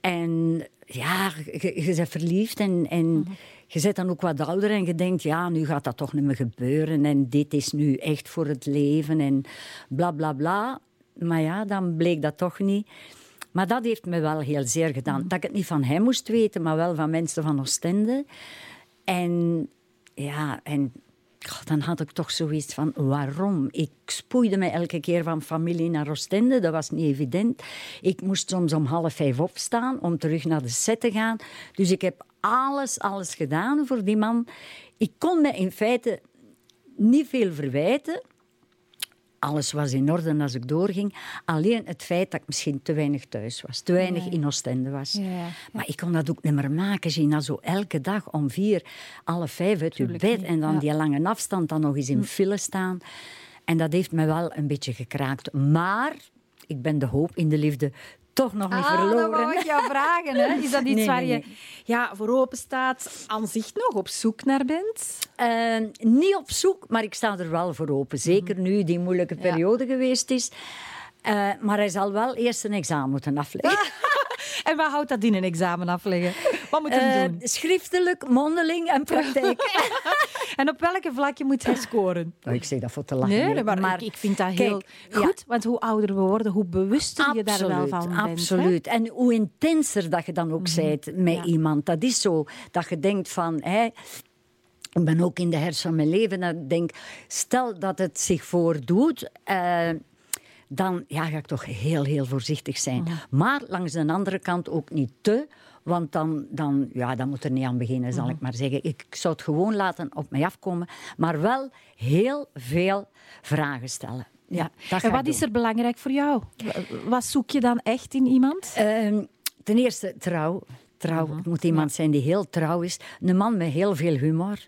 En ja, je, bent verliefd en, en je bent dan ook wat ouder en je denkt, ja, nu gaat dat toch niet meer gebeuren en dit is nu echt voor het leven en bla bla bla. Maar ja, dan bleek dat toch niet. Maar dat heeft me wel heel zeer gedaan. Dat ik het niet van hem moest weten, maar wel van mensen van Oostende. En ja, en dan had ik toch zoiets van, waarom? Ik spoeide me elke keer van familie naar Oostende, dat was niet evident. Ik moest soms om half vijf opstaan om terug naar de set te gaan. Dus ik heb alles, alles gedaan voor die man. Ik kon me in feite niet veel verwijten. Alles was in orde als ik doorging. Alleen het feit dat ik misschien te weinig thuis was. Te weinig in Oostende was. Ja, ja. Maar ik kon dat ook niet meer maken. Gina, zo elke dag om vier, alle vijf uit je bed. niet, En dan die lange afstand dan nog eens in file staan. En dat heeft me wel een beetje gekraakt. Maar ik ben de hoop in de liefde toch nog niet Ah, dat verloren. wou ik jou vragen. Hè? Is dat iets Nee, waar nee, je nee. Ja, voor open staat, aan zich nog op zoek naar bent? Eh, niet op zoek, maar ik sta er wel voor open. Zeker nu die moeilijke periode geweest is. Eh, maar hij zal wel eerst een examen moeten afleggen. En wat houdt dat in een examen afleggen? Wat moet hij Eh, doen? schriftelijk, mondeling en praktijk. En op welke vlak je moet hij scoren? Nou, ik zeg dat voor te lachen. Nee, maar, ik, ik vind dat heel goed. Want hoe ouder we worden, hoe bewuster je daar wel van bent. hè? Absoluut. En hoe intenser dat je dan ook bent met Ja. iemand. Dat is zo. Dat je denkt van... Hè, ik ben ook in de herfst van mijn leven. Ik denk, stel dat het zich voordoet... eh, dan ja, ga ik toch heel, heel voorzichtig zijn. Maar langs de andere kant ook niet te... Want dan, dan, ja, dan moet er niet aan beginnen, zal ik maar zeggen. Ik zou het gewoon laten op mij afkomen. Maar wel heel veel vragen stellen. Ja, En wat doen. is er belangrijk voor jou? Wat zoek je dan echt in iemand? Ehm, ten eerste trouw. trouw. Mhm. Het moet iemand zijn die heel trouw is. Een man met heel veel humor.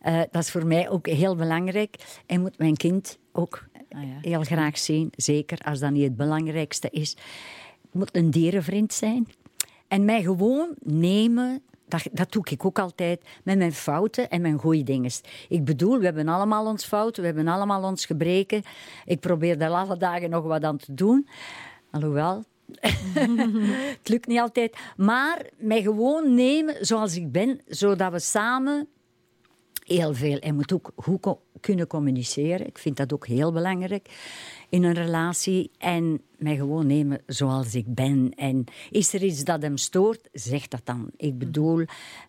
Eh, dat is voor mij ook heel belangrijk. En moet mijn kind ook Ah, ja. heel graag zien. Zeker als dat niet het belangrijkste is. Het moet een dierenvriend zijn. En mij gewoon nemen... Dat, dat doe ik ook altijd met mijn fouten en mijn goede dingen. Ik bedoel, we hebben allemaal ons fouten, we hebben allemaal ons gebreken. Ik probeer daar alle dagen nog wat aan te doen. Alhoewel, het lukt niet altijd. Maar mij gewoon nemen zoals ik ben, zodat we samen Heel veel. Hij moet ook goed kunnen communiceren. Ik vind dat ook heel belangrijk in een relatie. En mij gewoon nemen zoals ik ben. En is er iets dat hem stoort, zeg dat dan. Ik bedoel,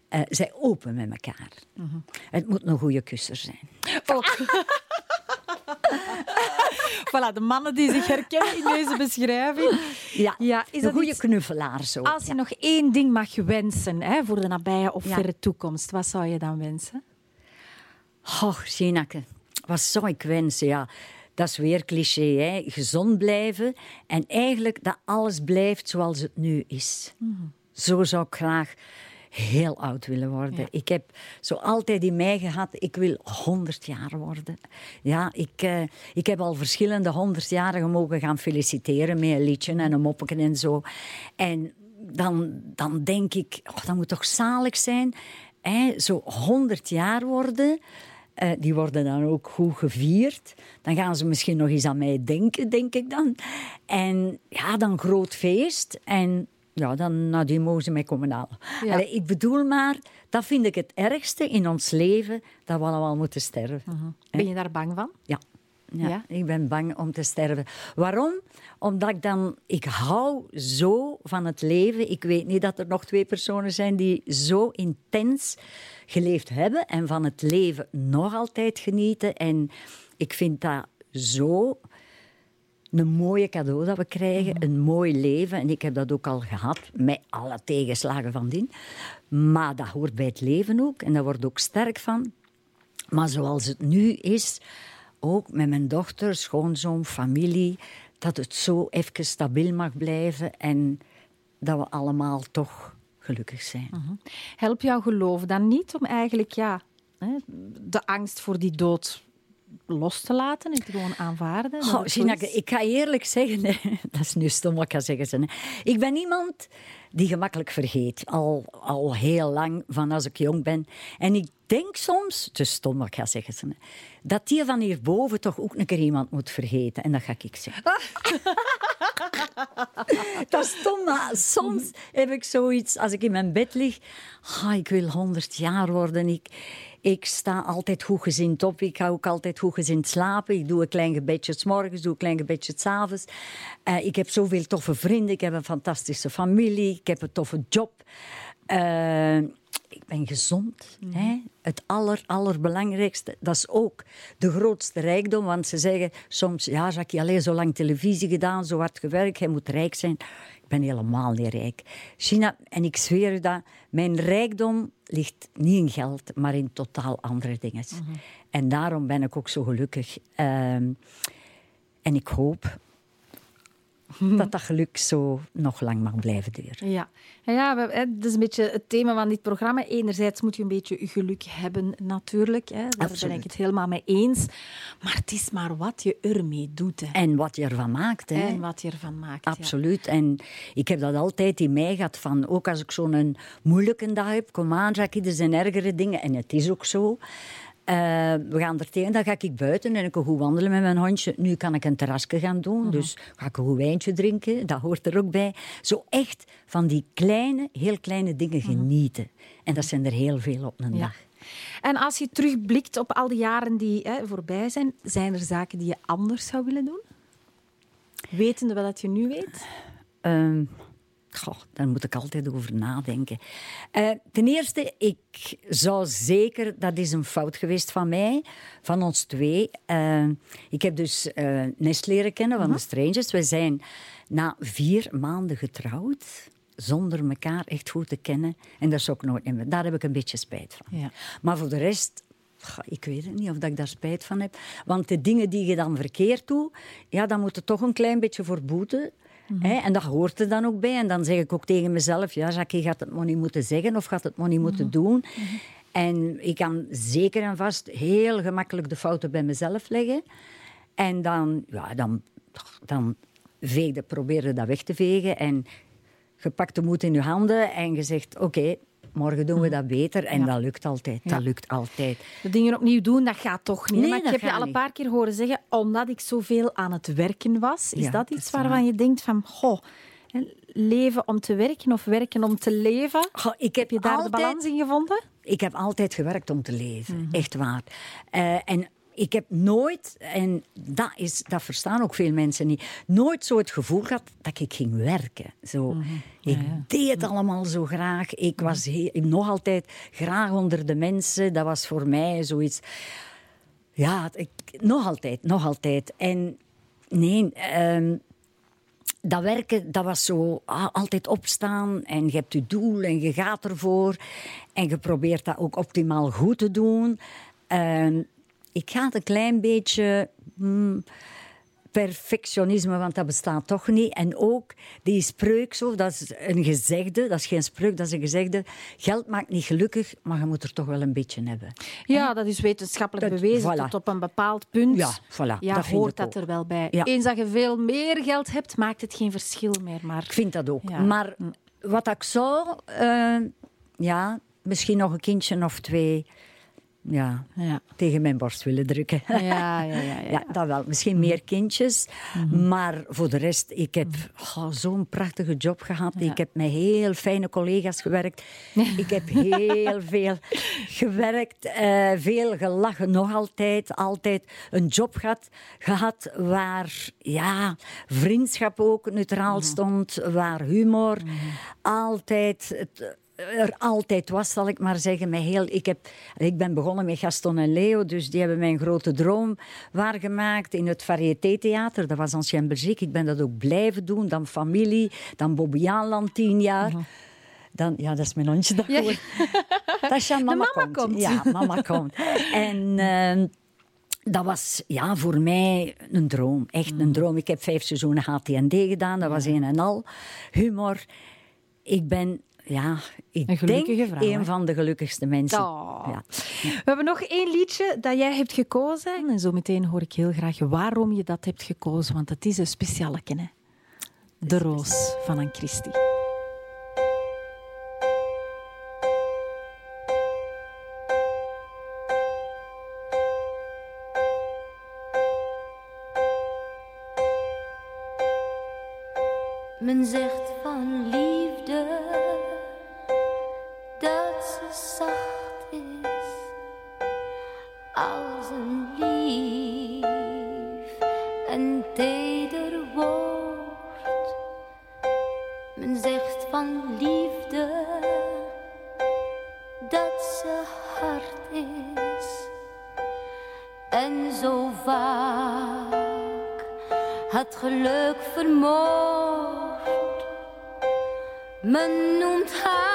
eh, zij open met elkaar. Het moet een goede kusser zijn. Voilà, de mannen die zich herkennen in deze beschrijving. Ja, Ja, is een goede iets- knuffelaar zo. Als je Ja. nog één ding mag wensen hè, voor de nabije of Ja. verre toekomst, wat zou je dan wensen? Och, Ginake, wat zou ik wensen? Ja, dat is weer cliché, hè? gezond blijven. En eigenlijk dat alles blijft zoals het nu is. Zo zou ik graag heel oud willen worden. Ja. Ik heb zo altijd in mij gehad, ik wil 100 jaar worden. Ja, ik, eh, ik heb al verschillende honderdjarigen mogen gaan feliciteren met een liedje en een moppetje en zo. En dan, dan denk ik, oh, dat moet toch zalig zijn. Hè? Zo 100 jaar worden. Eh, die worden dan ook goed gevierd. Dan gaan ze misschien nog eens aan mij denken, denk ik dan. En ja, dan groot feest. En ja, dan nadien mogen ze mij komen halen. Ja. Allee, ik bedoel maar, dat vind ik het ergste in ons leven, dat we allemaal moeten sterven. Ben je daar bang van? Ja. Ja, Ja? ik ben bang om te sterven. Waarom? Omdat ik dan... Ik hou zo van het leven. Ik weet niet dat er nog twee personen zijn die zo intens geleefd hebben en van het leven nog altijd genieten. En ik vind dat zo een mooie cadeau dat we krijgen. Een mooi leven. En ik heb dat ook al gehad, met alle tegenslagen van dien. Maar dat hoort bij het leven ook. En daar word ik ook sterk van. Maar zoals het nu is, ook met mijn dochter, schoonzoon, familie, dat het zo even stabiel mag blijven en dat we allemaal toch gelukkig zijn. Help jouw geloof dan niet om eigenlijk ja, de angst voor die dood los te laten en het gewoon aanvaarden? Gineke, is? ik ga eerlijk zeggen, dat is nu stom wat ik ga zeggen. Ik ben iemand die gemakkelijk vergeet, al, al heel lang, van als ik jong ben. En ik denk soms, is stom wat ik ga zeggen, ze, dat die van hierboven toch ook een keer iemand moet vergeten. En dat ga ik zeggen. dat is stom, maar soms heb ik zoiets, als ik in mijn bed lig, ah, ik wil 100 jaar worden. Ik, ik sta altijd goed gezind op. Ik ga ook altijd goed gezind slapen. Ik doe een klein gebedje 's morgens, doe een klein gebedje 's avonds. Eh, ik heb zoveel toffe vrienden. Ik heb een fantastische familie. Ik heb een toffe job. Ik ben gezond. Hè? Het aller, allerbelangrijkste. Dat is ook de grootste rijkdom. Want ze zeggen soms, ja, Jackie, alleen zo lang televisie gedaan, zo hard gewerkt, jij moet rijk zijn. Ik ben helemaal niet rijk. China, en ik zweer u dat, mijn rijkdom ligt niet in geld, maar in totaal andere dingen. En daarom ben ik ook zo gelukkig. Ehm, en ik hoop dat dat geluk zo nog lang mag blijven duren. Ja, ja, ja we, hè, dat is een beetje het thema van dit programma. Enerzijds moet je een beetje geluk hebben, natuurlijk. Hè. Daar ben ik het helemaal mee eens. Maar het is maar wat je ermee doet. Hè. En wat je ervan maakt. Hè. En wat je ervan maakt. ja. Absoluut. En ik heb dat altijd in mij gehad. Van, ook als ik zo'n moeilijke dag heb, kom aan, Jackie, er zijn ergere dingen. En het is ook zo. Eh, we gaan er tegen, dan ga ik buiten en ik ga goed wandelen met mijn hondje. Nu kan ik een terrasje gaan doen, dus ga ik een goed wijntje drinken. Dat hoort er ook bij. Zo echt van die kleine, heel kleine dingen genieten. En dat zijn er heel veel op een Ja. dag. En als je terugblikt op al die jaren die hè, voorbij zijn, zijn er zaken die je anders zou willen doen? Wetende wat dat je nu weet? Goh, daar moet ik altijd over nadenken. Eh, ten eerste, ik zou zeker, dat is een fout geweest van mij, van ons twee. Eh, ik heb dus eh Nest leren kennen van de Strangers. We zijn na vier maanden getrouwd, zonder elkaar echt goed te kennen. En dat zou ik nooit meer. Daar heb ik een beetje spijt van. Ja. Maar voor de rest, ik weet het niet of dat ik daar spijt van heb. Want de dingen die je dan verkeerd doet, ja, dan moet je toch een klein beetje voor boeten. Hè? En dat hoort er dan ook bij. En dan zeg ik ook tegen mezelf, ja, Jackie, gaat het maar niet moeten zeggen of gaat het maar niet moeten doen. En ik kan zeker en vast heel gemakkelijk de fouten bij mezelf leggen. En dan, ja, dan, dan probeerde dat weg te vegen. En je pakt de moed in je handen en je zegt, oké, morgen doen we dat beter. En Ja. dat lukt altijd. Dat lukt altijd. De dingen opnieuw doen, dat gaat toch niet. Nee, maar ik heb je al een paar keer horen zeggen, omdat ik zoveel aan het werken was. Is dat iets waarvan waar. je denkt van, goh, leven om te werken of werken om te leven? Ik heb Heb je daar altijd, de balans in gevonden? Ik heb altijd gewerkt om te leven, Mhm. echt waar. Eh, en ik heb nooit, en dat, is, dat verstaan ook veel mensen niet, nooit zo het gevoel gehad dat ik ging werken. Zo. Mhm. Ik deed het allemaal zo graag. Ik was heel, nog altijd graag onder de mensen. Dat was voor mij zoiets. Ja, ik, nog altijd, nog altijd. En nee, ehm, dat werken, dat was zo ah, altijd opstaan en je hebt je doel en je gaat ervoor. En je probeert dat ook optimaal goed te doen. Ehm, ik ga het een klein beetje hmm, perfectionisme, want dat bestaat toch niet. En ook die spreuk zo, dat is een gezegde, dat is geen spreuk, dat is een gezegde. Geld maakt niet gelukkig, maar je moet er toch wel een beetje hebben. Ja, dat is wetenschappelijk Dat- bewezen voilà. tot op een bepaald punt. Ja, voilà, Ja, dat hoort dat ook. er wel bij. Ja. Eens dat je veel meer geld hebt, maakt het geen verschil meer. Maar Ik vind dat ook. Ja. Mm. Maar wat ik zou, eh, ja, misschien nog een kindje of twee ja, ja. tegen mijn borst willen drukken. Ja, ja, ja, ja. Ja, dat wel. Misschien meer kindjes. Maar voor de rest, ik heb oh, zo'n prachtige job gehad. Ik heb met heel fijne collega's gewerkt. ik heb heel veel gewerkt. eh, veel gelachen, nog altijd. Altijd een job gehad, gehad waar ja, vriendschap ook neutraal stond. Waar humor altijd... Het, er altijd was, zal ik maar zeggen. Met heel, ik, heb, ik ben begonnen met Gaston en Leo, dus die hebben mijn grote droom waargemaakt in het Variété Theater. Dat was Ancien Belgique. Ik ben dat ook blijven doen. Dan familie, dan Bobbejaanland tien jaar. Dan, ja, dat is mijn hondje dat Ja. hoort. Mama, mama komt. Ja, mama komt. En... ehm, dat was ja, voor mij een droom. Echt een droom. Ik heb vijf seizoenen HTND gedaan. Dat was een en al. Humor. Ik ben, ja, ik Een gelukkige denk vrouw, een hè? van de gelukkigste mensen. Oh. Ja. We hebben nog één liedje dat jij hebt gekozen. En zo meteen hoor ik heel graag waarom je dat hebt gekozen. Want het is een speciale kennen. De Roos van Anne Christie. Men zegt van liefde zo vaak het geluk vermoord. Men noemt haar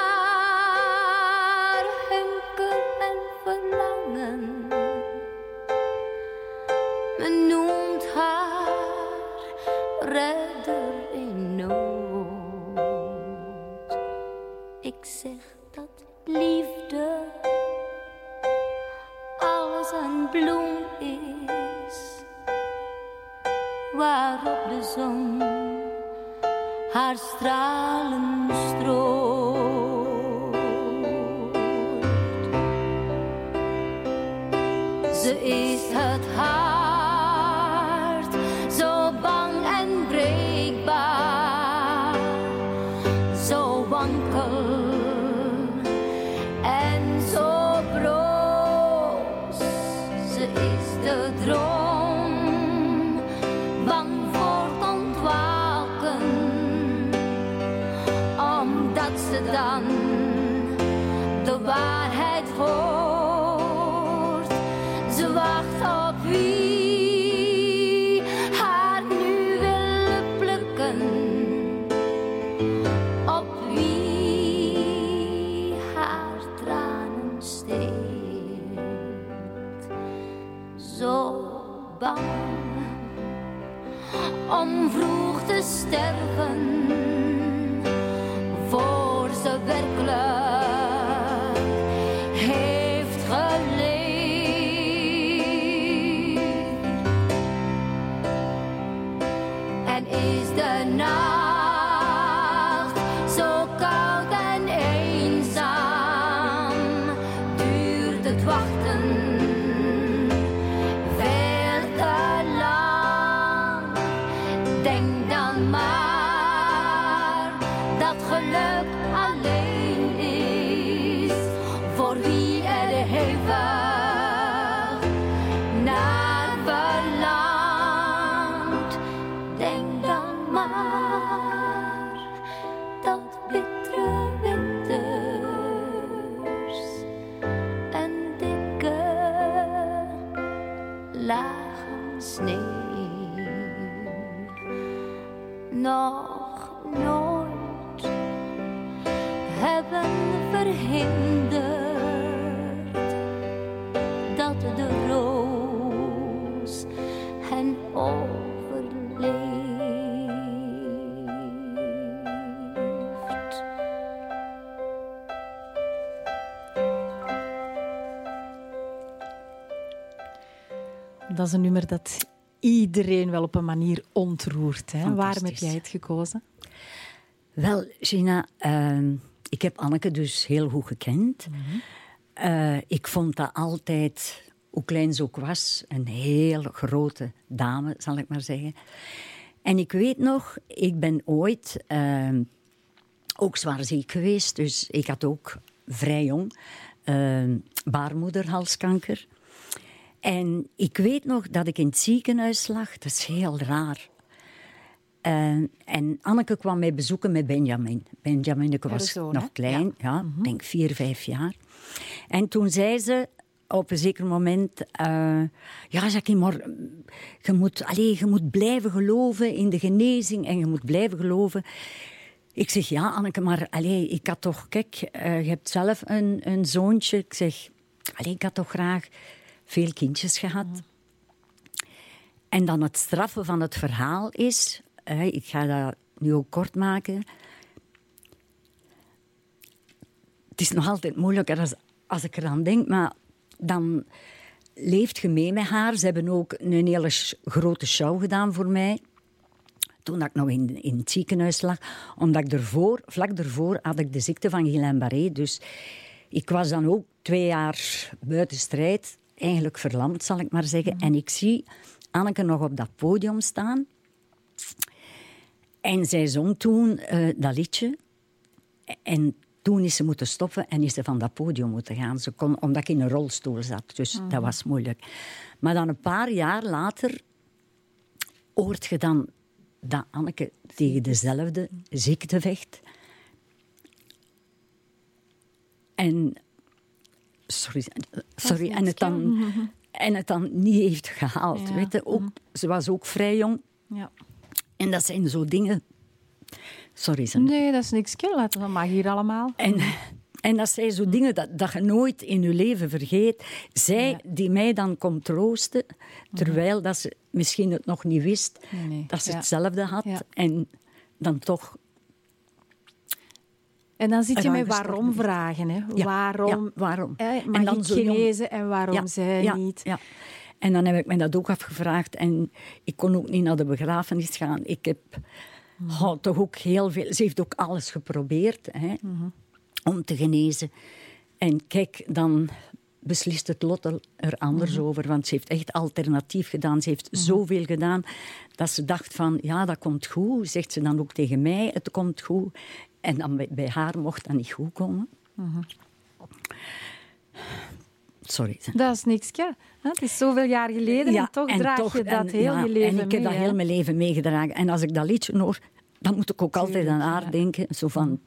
zon haar stralen strooit. Ze is Dat is een nummer dat iedereen wel op een manier ontroert. Hè? Waarom heb jij het gekozen? Wel, Gina, ehm, ik heb Anneke dus heel goed gekend. Eh, ik vond dat altijd, hoe klein ze ook was, een heel grote dame, zal ik maar zeggen. En ik weet nog, ik ben ooit ehm, ook zwaar ziek geweest. Dus ik had ook vrij jong ehm, baarmoederhalskanker. En ik weet nog dat ik in het ziekenhuis lag. Dat is heel raar. En, en Anneke kwam mij bezoeken met Benjamin. Benjamin ik was zoon, nog klein, ja, ik denk vier, vijf jaar. En toen zei ze op een zeker moment... eh, ja, Jackie, maar je moet, allez, je moet blijven geloven in de genezing en je moet blijven geloven... Ik zeg, ja, Anneke, maar allez, ik had toch... Kijk, eh, je hebt zelf een, een zoontje. Ik zeg, allez, ik had toch graag veel kindjes gehad. En dan het straffen van het verhaal is... hè, ik ga dat nu ook kort maken. Het is nog altijd moeilijker als, als ik eraan denk, maar dan leeft je mee met haar. Ze hebben ook een hele grote show gedaan voor mij. Toen ik nog in, in het ziekenhuis lag. Omdat ik ervoor, vlak daarvoor had ik de ziekte van Guillain-Barré. Dus ik was dan ook twee jaar buiten strijd. Eigenlijk verlamd, zal ik maar zeggen. En ik zie Anneke nog op dat podium staan. En zij zong toen eh, dat liedje. En toen is ze moeten stoppen en is ze van dat podium moeten gaan. Ze kon, omdat ik in een rolstoel zat, dus dat was moeilijk. Maar dan een paar jaar later hoort je dan dat Anneke tegen dezelfde ziekte vecht. En, sorry, sorry en, het dan, en het dan niet heeft gehaald. Ja. Weet je, ook, ze was ook vrij jong. Ja. En dat zijn zo dingen... Sorry, ze. Nee, dat is niks. Laten dat mag hier allemaal. En, en dat zijn zo dingen dat, dat je nooit in je leven vergeet. Zij die mij dan komt troosten, terwijl dat ze misschien het nog niet wist, Nee, nee. dat ze Ja. hetzelfde had. Ja. En dan toch... En dan zit je met waarom vragen. Hè? Ja, waarom? ja, waarom? Mag En dan ik genezen en waarom Ja, zij niet? Ja. En dan heb ik me dat ook afgevraagd. En ik kon ook niet naar de begrafenis gaan. Ik heb Mhm. oh, toch ook heel veel... Ze heeft ook alles geprobeerd hè, Mhm. om te genezen. En kijk, dan beslist het lot er- er anders Mhm. over. Want ze heeft echt alternatief gedaan. Ze heeft zoveel gedaan dat ze dacht van... Ja, dat komt goed. Zegt ze dan ook tegen mij, het komt goed. En dan bij, haar mocht dat niet goed komen. Sorry. Dat is niks. hè. Het is zoveel jaar geleden en toch draag je dat en- heel ja, je leven En ik heb mee, dat heel mijn leven meegedragen. En als ik dat liedje hoor, dan moet ik ook altijd aan haar ja. denken. Zo van,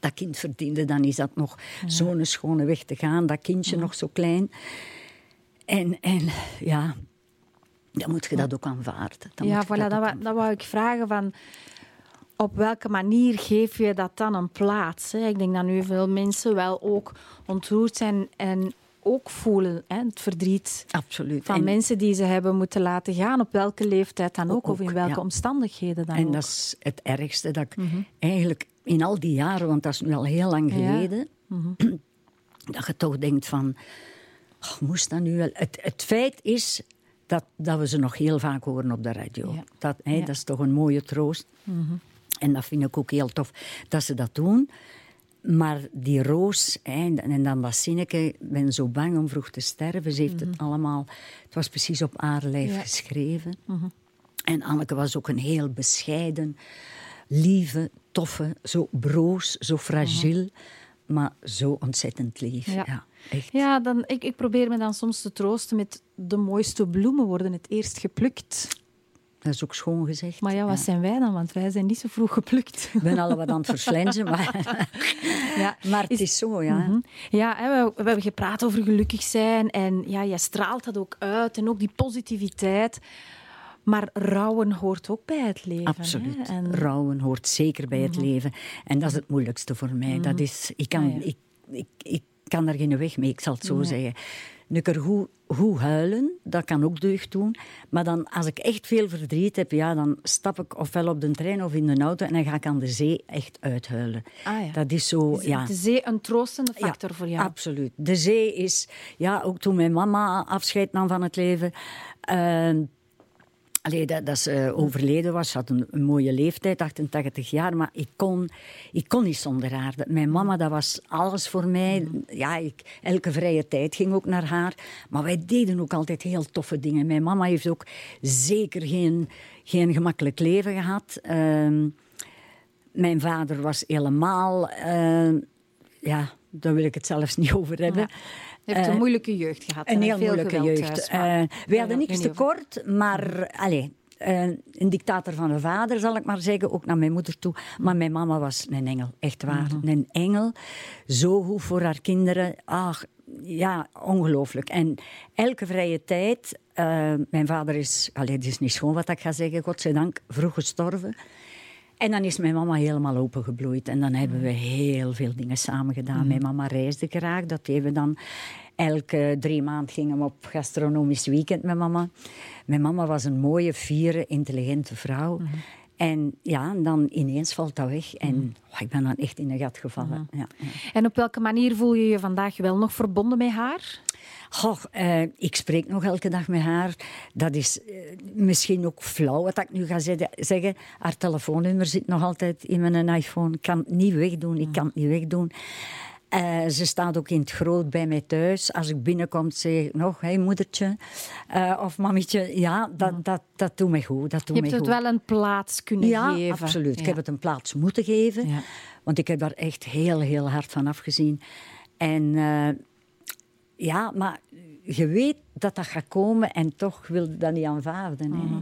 dat kind verdiende, dan is dat nog zo'n schone weg te gaan. Dat kindje nog zo klein. En, en ja, dan moet je dat ook aanvaarden. Dan Ja, voilà, dat, wou, dat wou ik vragen. Van, op welke manier geef je dat dan een plaats? Hè? Ik denk dat nu veel mensen wel ook ontroerd zijn en ook voelen hè, het verdriet Absoluut. van En- mensen die ze hebben moeten laten gaan, op welke leeftijd dan ook, of in welke ja. omstandigheden dan En ook. Mhm. dat is het ergste dat ik eigenlijk in al die jaren, want dat is nu al heel lang Ja. Mhm. geleden, dat je toch denkt van, oh, moest dat nu wel? Het, het feit is dat, dat we ze nog heel vaak horen op de radio. Ja. Dat, hè. Mhm. dat is toch een mooie troost. En dat vind ik ook heel tof dat ze dat doen. Maar die Roos, hè, en, dan dat zinnetje, ik ben zo bang om vroeg te sterven. Ze heeft het allemaal, het was precies op haar lijf Mhm. Geschreven. En Anneke was ook een heel bescheiden, lieve, toffe, zo broos, zo fragiel, maar zo ontzettend lief. Ja. Ja, echt. Ja, dan, ik, ik probeer me dan soms te troosten met de mooiste bloemen worden het eerst geplukt. Dat is ook schoon gezegd. Maar ja, wat zijn wij dan? Want wij zijn niet zo vroeg geplukt. Ik ben al wat aan het verslenzen, maar, Ja. maar het is zo, ja. Mhm. Ja, we, we hebben gepraat over gelukkig zijn. En ja, jij straalt dat ook uit. En ook die positiviteit. Maar rouwen hoort ook bij het leven. Absoluut. Hè? En, Rouwen hoort zeker bij het leven. En dat is het moeilijkste voor mij. Dat is, ik, kan, Ah, ja. ik, ik, ik kan daar geen weg mee, ik zal het zo zeggen. Nu keer goed, goed huilen, dat kan ook deugd doen. Maar dan, als ik echt veel verdriet heb, ja, dan stap ik ofwel op de trein of in de auto en dan ga ik aan de zee echt uithuilen. Ah, ja. Dat is zo, is ja. de zee een troostende factor Ja, voor jou? Absoluut. De zee is, ja, ook toen mijn mama afscheid nam van het leven. eh, allee, dat, dat ze overleden was, ze had een, een mooie leeftijd, 88 jaar, maar ik kon, ik kon niet zonder haar. Mijn mama, dat was alles voor mij. Ja, ik, elke vrije tijd ging ook naar haar. Maar wij deden ook altijd heel toffe dingen. Mijn mama heeft ook zeker geen, geen gemakkelijk leven gehad. Ehm, mijn vader was helemaal... eh, ja, daar wil ik het zelfs niet over hebben. Je hebt een Eh, moeilijke jeugd gehad. Een en heel veel moeilijke geweld jeugd. maar- Eh, we hadden Ja, niks tekort, maar allee, eh, een dictator van een vader, zal ik maar zeggen, ook naar mijn moeder toe. Maar mijn mama was een engel, echt waar. Mhm. Een engel, zo goed voor haar kinderen. Ach, ja, ongelooflijk. En elke vrije tijd, eh, mijn vader is, allee, het is niet schoon wat ik ga zeggen, godzijdank, vroeg gestorven. En dan is mijn mama helemaal opengebloeid. En dan hebben we heel veel dingen samen gedaan. Mijn mama reisde graag. Dat deden we dan. Elke drie maanden gingen we op gastronomisch weekend met mama. Mijn mama was een mooie, fiere, intelligente vrouw. En ja, en dan ineens valt dat weg. En oh, ik ben dan echt in een gat gevallen. ja, ja. En op welke manier voel je je vandaag wel nog verbonden met haar? Goh, eh, ik spreek nog elke dag met haar. Dat is eh, misschien ook flauw wat ik nu ga zeggen-. Haar telefoonnummer zit nog altijd in mijn iPhone. Ik kan het niet wegdoen. Ik kan het niet wegdoen. Eh, ze staat ook in het groot bij mij thuis. Als ik binnenkom, zeg ik nog, hé hey, moedertje of mamietje. Ja, dat, dat, dat doet mij goed. Dat doet Je hebt het goed. wel een plaats kunnen Ja, geven. absoluut. Ik heb het een plaats moeten geven. Ja. Want ik heb daar echt heel, heel hard van afgezien. En ja, maar je weet dat dat gaat komen en toch wil je dat niet aanvaarden. Mhm.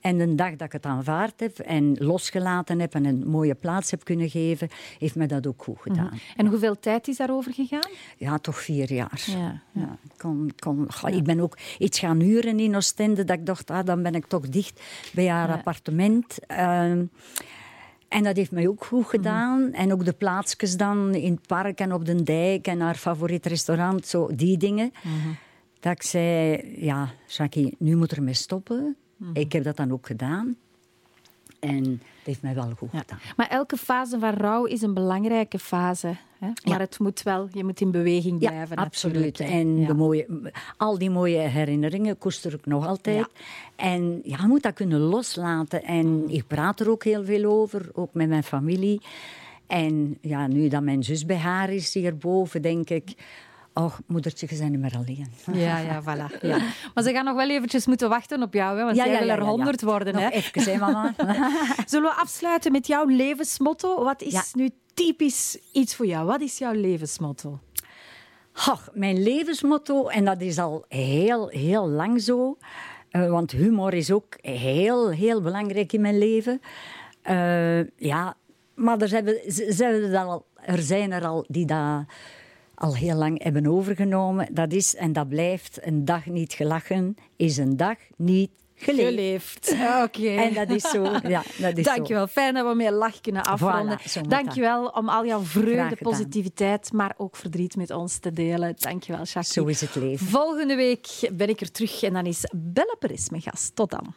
En de dag dat ik het aanvaard heb en losgelaten heb en een mooie plaats heb kunnen geven, heeft mij dat ook goed gedaan. En hoeveel tijd is daarover gegaan? Ja, toch vier jaar. Ja, kon, kon, goh, Ik ben ook iets gaan huren in Oostende, dat ik dacht, ah, dan ben ik toch dicht bij haar appartement. Ehm, en dat heeft mij ook goed gedaan. En ook de plaatsjes dan in het park en op de dijk en haar favoriet restaurant, zo die dingen. Dat ik zei, ja, Jackie, nu moet er mee stoppen. Ik heb dat dan ook gedaan. En heeft mij wel goed Ja. gedaan. Maar elke fase van rouw is een belangrijke fase. Hè? Maar Ja. het moet wel, je moet in beweging Ja, blijven. absoluut. natuurlijk, hè. En Ja. de mooie, al die mooie herinneringen koester ik nog altijd. En ja, je moet dat kunnen loslaten. En ik praat er ook heel veel over, ook met mijn familie. En ja, nu dat mijn zus bij haar is hierboven, denk ik... Oh, moedertje, je bent niet meer alleen. Ja, ja, voilà. Ja. Maar ze gaan nog wel eventjes moeten wachten op jou, hè, want jij wil er honderd worden. Nog Hè? even, hè, mama. Zullen we afsluiten met jouw levensmotto? Wat is nu typisch iets voor jou? Wat is jouw levensmotto? Ach, mijn levensmotto, en dat is al heel, heel lang zo, eh, want humor is ook heel, heel belangrijk in mijn leven. Eh, ja, maar er zijn, ze- ze er zijn er al die dat al heel lang hebben overgenomen. Dat is en dat blijft een dag niet gelachen, is een dag niet geleefd. Geleefd. Oké. En dat is zo. Ja, dat is zo. Dankjewel. Fijn dat we met lach kunnen afronden. Voilà, Dankjewel om al jouw vreugde, positiviteit, maar ook verdriet met ons te delen. Dankjewel, Jackie. Zo is het leven. Volgende week ben ik er terug en dan is Belle Peris mijn gast. Tot dan.